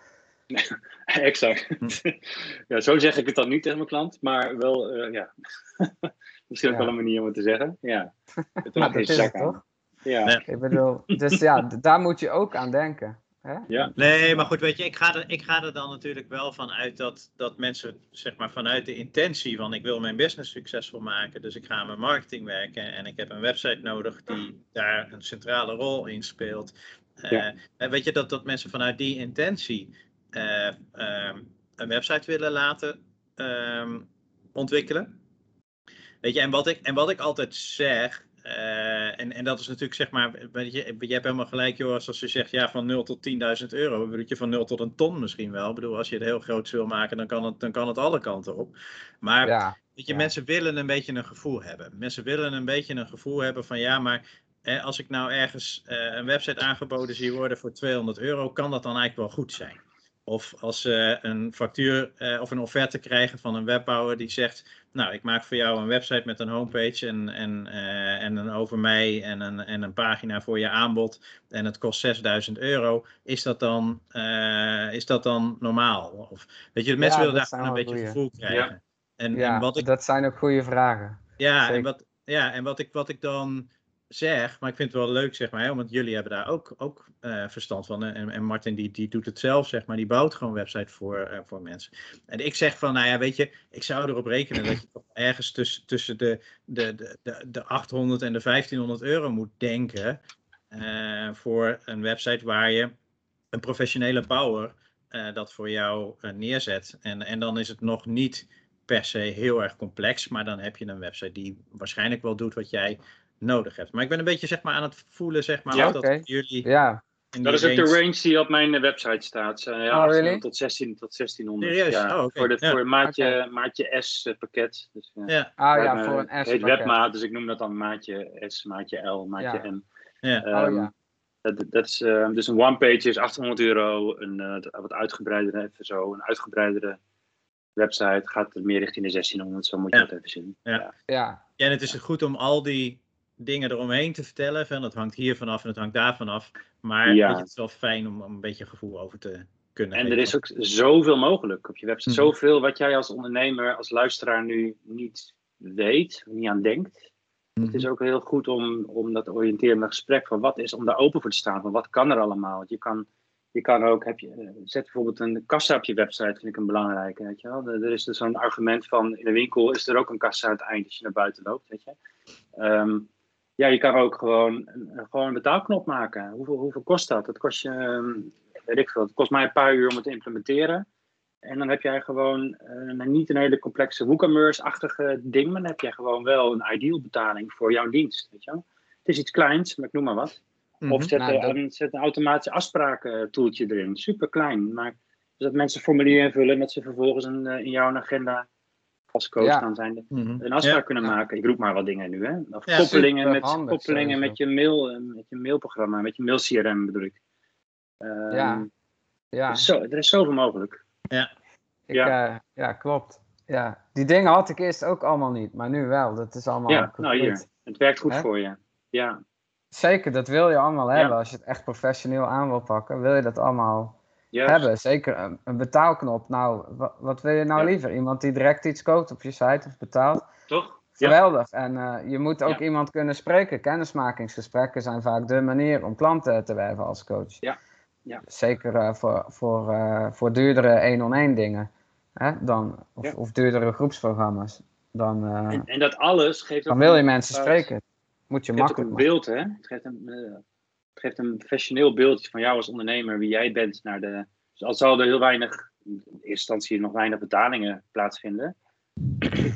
exact. Ja, zo zeg ik het dan niet tegen mijn klant, maar wel, eh, ja. Misschien ook Ja. wel een manier om het te zeggen. Ja. Het Maar ook geen dat is het toch? Ja. Ik bedoel, dus ja, daar moet je ook aan denken. Hè? Ja. Nee, maar goed, weet je, ik ga, er, ik ga er dan natuurlijk wel van uit dat, dat mensen, zeg maar, vanuit de intentie van ik wil mijn business succesvol maken, dus ik ga aan mijn marketing werken en ik heb een website nodig die daar een centrale rol in speelt. Eh, Ja. weet je, dat, dat mensen vanuit die intentie eh, ehm, een website willen laten ehm, ontwikkelen. Weet je, en wat ik, en wat ik altijd zeg, eh, en, en dat is natuurlijk zeg maar, weet je, je hebt helemaal gelijk Joris als je zegt ja van 0 tot 10.000 euro. Bedoel je van 0 tot een ton misschien wel. Ik bedoel, als je het heel groot wil maken, dan kan het, dan kan het alle kanten op. Maar Ja, Weet je, Ja. mensen willen een beetje een gevoel hebben. Mensen willen een beetje een gevoel hebben van ja, maar eh, als ik nou ergens eh, een website aangeboden zie worden voor 200 euro, kan dat dan eigenlijk wel goed zijn? Of als ze een factuur eh, of een offerte krijgen van een webbouwer die zegt, nou ik maak voor jou een website met een homepage en, en, eh, en een over mij en een, en een pagina voor je aanbod en het kost 6000 euro, is dat dan, eh, is dat dan normaal? Of, weet je, de mensen Ja, willen daar een beetje goeie. gevoel krijgen. En, en ja wat ik dat zijn ook goede vragen. ja, en wat, ja, en wat ik, wat ik dan zeg, maar ik vind het wel leuk, zeg maar, hè, want jullie hebben daar ook, ook eh, verstand van. En, en Martin die, die doet het zelf, zeg maar, die bouwt gewoon website voor, eh, voor mensen. En ik zeg van, nou ja, weet je, ik zou erop rekenen dat je toch ergens tussen, tussen de, de, de, de, de 800 en de 1500 euro moet denken eh, voor een website waar je een professionele bouwer dat voor jou neerzet. En, en dan is het nog niet per se heel erg complex, maar dan heb je een website die waarschijnlijk wel doet wat jij nodig hebt. Maar ik ben een beetje zeg maar, aan het voelen zeg maar, Ja, of dat jullie Ja, Dat is ook de range- range die op mijn website staat. Eh, ja, Oh, 1800 really? tot, 16, tot 1600. Serieus? Ja, Oh. Voor, de, Ja. voor maatje, maatje S eh, pakket. Dus, ja. Ja, ah ja, voor een Het S heet pakket. webmaat, dus ik noem dat dan maatje S, maatje L, maatje Ja. M. ja. Oh Ehm, ja. dat, dat is, eh, dus een one-page is 800 euro. Een eh, wat uitgebreidere, even zo, een uitgebreidere website gaat er meer richting de 1600. Zo moet je Ja. dat even zien. Ja. Ja. Ja, Ja, en het is goed om al die dingen eromheen te vertellen. Van, het hangt hier vanaf en het hangt daar vanaf. Maar Ja. het is wel fijn om, om een beetje gevoel over te kunnen En er is ook zoveel mogelijk op je website. Mhm. Zoveel wat jij als ondernemer, als luisteraar nu niet weet, niet aan denkt. Het is ook heel goed om, om dat te oriënteren met een gesprek van wat is, om daar open voor te staan. Van wat kan er allemaal? Want je kan, je kan ook, heb je, eh, zet bijvoorbeeld een kassa op je website, vind ik een belangrijke. Weet je wel? Er er is dus zo'n argument van in de winkel is er ook een kassa aan het eind als je naar buiten loopt. Weet je? Ehm, ja, je kan ook gewoon, een- gewoon een betaalknop maken. Hoeveel, hoeveel kost dat? Dat kost je, ehm, weet ik veel, het kost mij een paar uur om het te implementeren. En dan heb jij gewoon eh, niet een hele complexe WooCommerce-achtige ding, maar dan heb jij gewoon wel een ideal betaling voor jouw dienst. Weet je wel? Het is iets kleins, maar ik noem maar wat. Mhm. Of zet, Nou, dat- een, zet een automatische afspraken toeltje erin. Super klein. Maar dus dat mensen een formulier invullen en dat ze vervolgens een, eh, in jouw agenda als coach Ja. dan zijn Mhm. een afspraak Ja. kunnen Ja. maken. Ik roep maar wat dingen nu, hè? Of Ja, koppelingen, met, koppelingen sowieso. met, je mail, eh, met je mailprogramma, met je mail CRM bedoel ik. Ehm, Ja. ja. Zo, er is zoveel mogelijk. Ik, Ja. ja. ja, klopt. Ja. Die dingen had ik eerst ook allemaal niet, maar nu wel. Dat is allemaal ja, nou compleet. hier. Het werkt goed Hè? voor je. Ja, Zeker, dat wil je allemaal Ja. hebben. Als je het echt professioneel aan wil pakken, wil je dat allemaal Hebben. Zeker een, een betaalknop. Nou, wat, wil je nou Ja. liever? Iemand die direct iets koopt op je site of betaalt? Toch? Ja. Geweldig. En eh, je moet ook Ja. iemand kunnen spreken. Kennismakingsgesprekken zijn vaak de manier om klanten te werven als coach. Ja. Ja. Zeker eh, voor, voor, eh, voor duurdere één-on-één dingen. Hè? Dan, of, of duurdere groepsprogramma's. Dan, En, en dat alles geeft ook dan wil je mensen spreken. Moet je makkelijk een beeld, hè? Het geeft een, geeft een professioneel beeld van jou als ondernemer, wie jij bent. Naar de, dus al zal er heel weinig, in eerste instantie nog weinig betalingen plaatsvinden.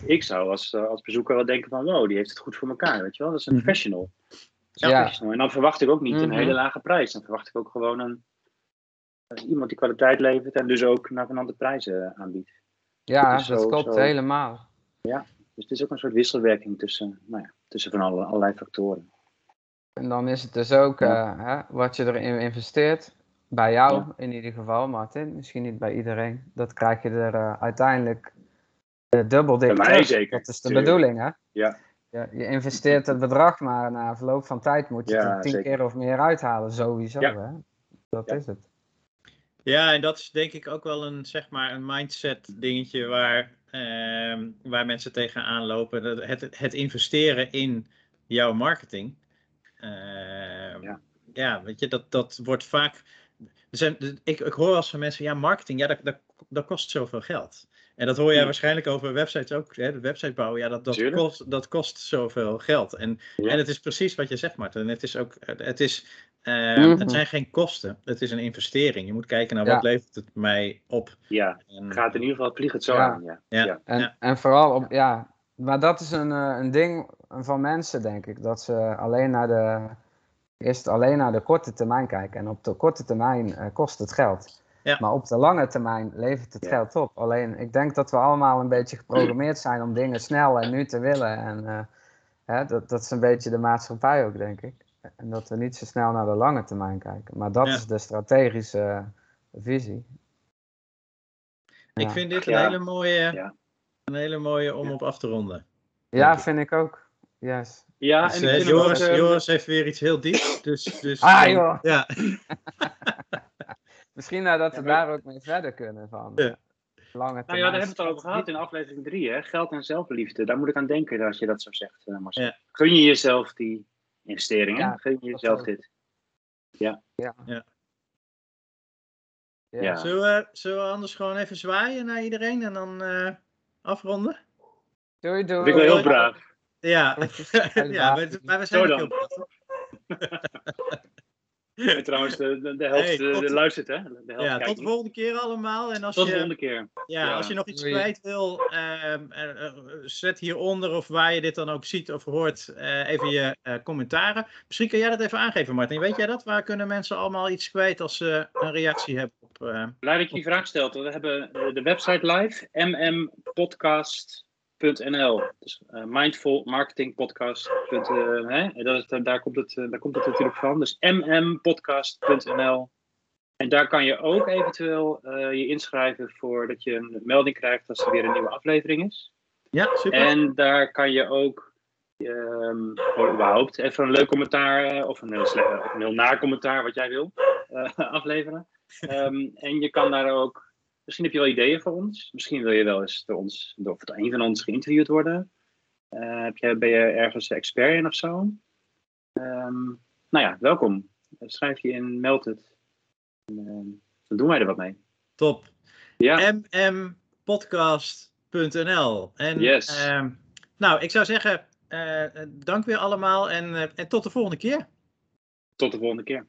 Ik zou als, eh, als bezoeker wel denken van, wow, die heeft het goed voor elkaar, weet je wel? Dat is een Mhm. professional. Is Ja. professional. En dan verwacht ik ook niet een Mhm. hele lage prijs. Dan verwacht ik ook gewoon een, iemand die kwaliteit levert en dus ook naar andere prijzen aanbiedt. Ja, Dus dat zo- klopt zo- helemaal. Dus het is ook een soort wisselwerking tussen, nou ja, tussen van alle, allerlei factoren. En dan is het dus ook Ja. eh, hè, wat je erin investeert. Bij jou Ja. in ieder geval, Martin. Misschien niet bij iedereen. Dat krijg je er eh, uiteindelijk eh, dubbel dik Bij mij terug. zeker, Dat is de tuurlijk. bedoeling, hè? Ja. Je, je investeert het bedrag, maar na verloop van tijd moet je Ja, er tien zeker. keer of meer uithalen. Sowieso, Ja. hè? Dat Ja. is het. Ja, en dat is denk ik ook wel een, zeg maar, een mindset dingetje waar, ehm, waar mensen tegenaan lopen. Dat Het, het investeren in jouw marketing. Ehm, Ja. ja, weet je, dat, dat wordt vaak. Er zijn, ik, ik hoor wel eens van mensen, ja, marketing, ja, dat, dat, dat kost zoveel geld. En dat hoor jij Ja. waarschijnlijk over websites ook. Hè, de website bouwen, ja, dat, dat, kost, dat kost zoveel geld. En, Ja. en het is precies wat je zegt, Martin. Het is ook, het is, ehm, Mhm. het zijn geen kosten. Het is een investering. Je moet kijken naar Ja. wat levert het mij op. Ja, En, gaat in ieder geval, vliegt het zo Ja. aan. Ja. ja, ja. En, ja. en vooral op, ja, maar dat is een, eh, een ding van mensen, denk ik. Dat ze alleen naar de, eerst alleen naar de korte termijn kijken. En op de korte termijn eh, kost het geld. Ja. Maar op de lange termijn levert het Ja. geld op. Alleen, ik denk dat we allemaal een beetje geprogrammeerd zijn om dingen snel en nu te willen. En eh, hè, dat, dat is een beetje de maatschappij ook, denk ik. En dat we niet zo snel naar de lange termijn kijken. Maar dat Ja. is de strategische eh, visie. Ik vind dit Ja. een hele mooie, Ja. een hele mooie om Ja. op af te ronden. Ja, vind ik ook. Yes. Ja, Dus, en eh, ook, Joris, eh, Joris heeft weer iets heel dieps. Dus, dus, Ah, joh. Ja, Misschien nou dat we Ja, maar- daar ook mee verder kunnen van. Ja. Lange Nou ja, daar hebben we het al over gehad in aflevering 3, hè? Geld en zelfliefde. Daar moet ik aan denken als je dat zo zegt, eh, Marcel. Ja. Gun je jezelf die investeringen? Ja, Gun je jezelf dit? Ja. Ja. Zullen, we, zullen we anders gewoon even zwaaien naar iedereen en dan eh, afronden? Doei, doei. Dat vind ik wel heel braaf. Ja, ja maar, maar we zijn Zo ook heel dan. En trouwens, de, de, helft Hey, eh, tot- de luistert, hè? De helft Ja, tot de volgende keer allemaal. En als Tot de je, volgende keer. Ja, Ja. als je nog iets kwijt wil, ehm, eh, eh, zet hieronder of waar je dit dan ook ziet of hoort, eh, even je eh, commentaren. Misschien kun jij dat even aangeven, Martin. Weet jij dat? Waar kunnen mensen allemaal iets kwijt als ze een reactie hebben op... eh, Blij dat je die vraag stelt. We hebben de website live, mmpodcast.nl. Dus hè? En dat is, daar, komt het, eh, daar komt het natuurlijk van. Dus mmpodcast.nl. En daar kan je ook eventueel je inschrijven voor dat je een melding krijgt als er weer een nieuwe aflevering is. Ja, super. En daar kan je ook gewoon überhaupt even een leuk commentaar of een heel, slecht, of een heel naar commentaar, wat jij wil, afleveren. Ehm, en je kan daar ook, misschien heb je wel ideeën voor ons. Misschien wil je wel eens door ons, door door een van ons geïnterviewd worden. Eh, heb je, ben je ergens expert in of zo? Ehm, nou ja, welkom. Schrijf je in, meld het. En, ehm, dan doen wij er wat mee. Top. Ja, mmpodcast.nl. En Yes. ehm, nou, ik zou zeggen, eh, dank weer allemaal en, eh, en tot de volgende keer. tot de volgende keer.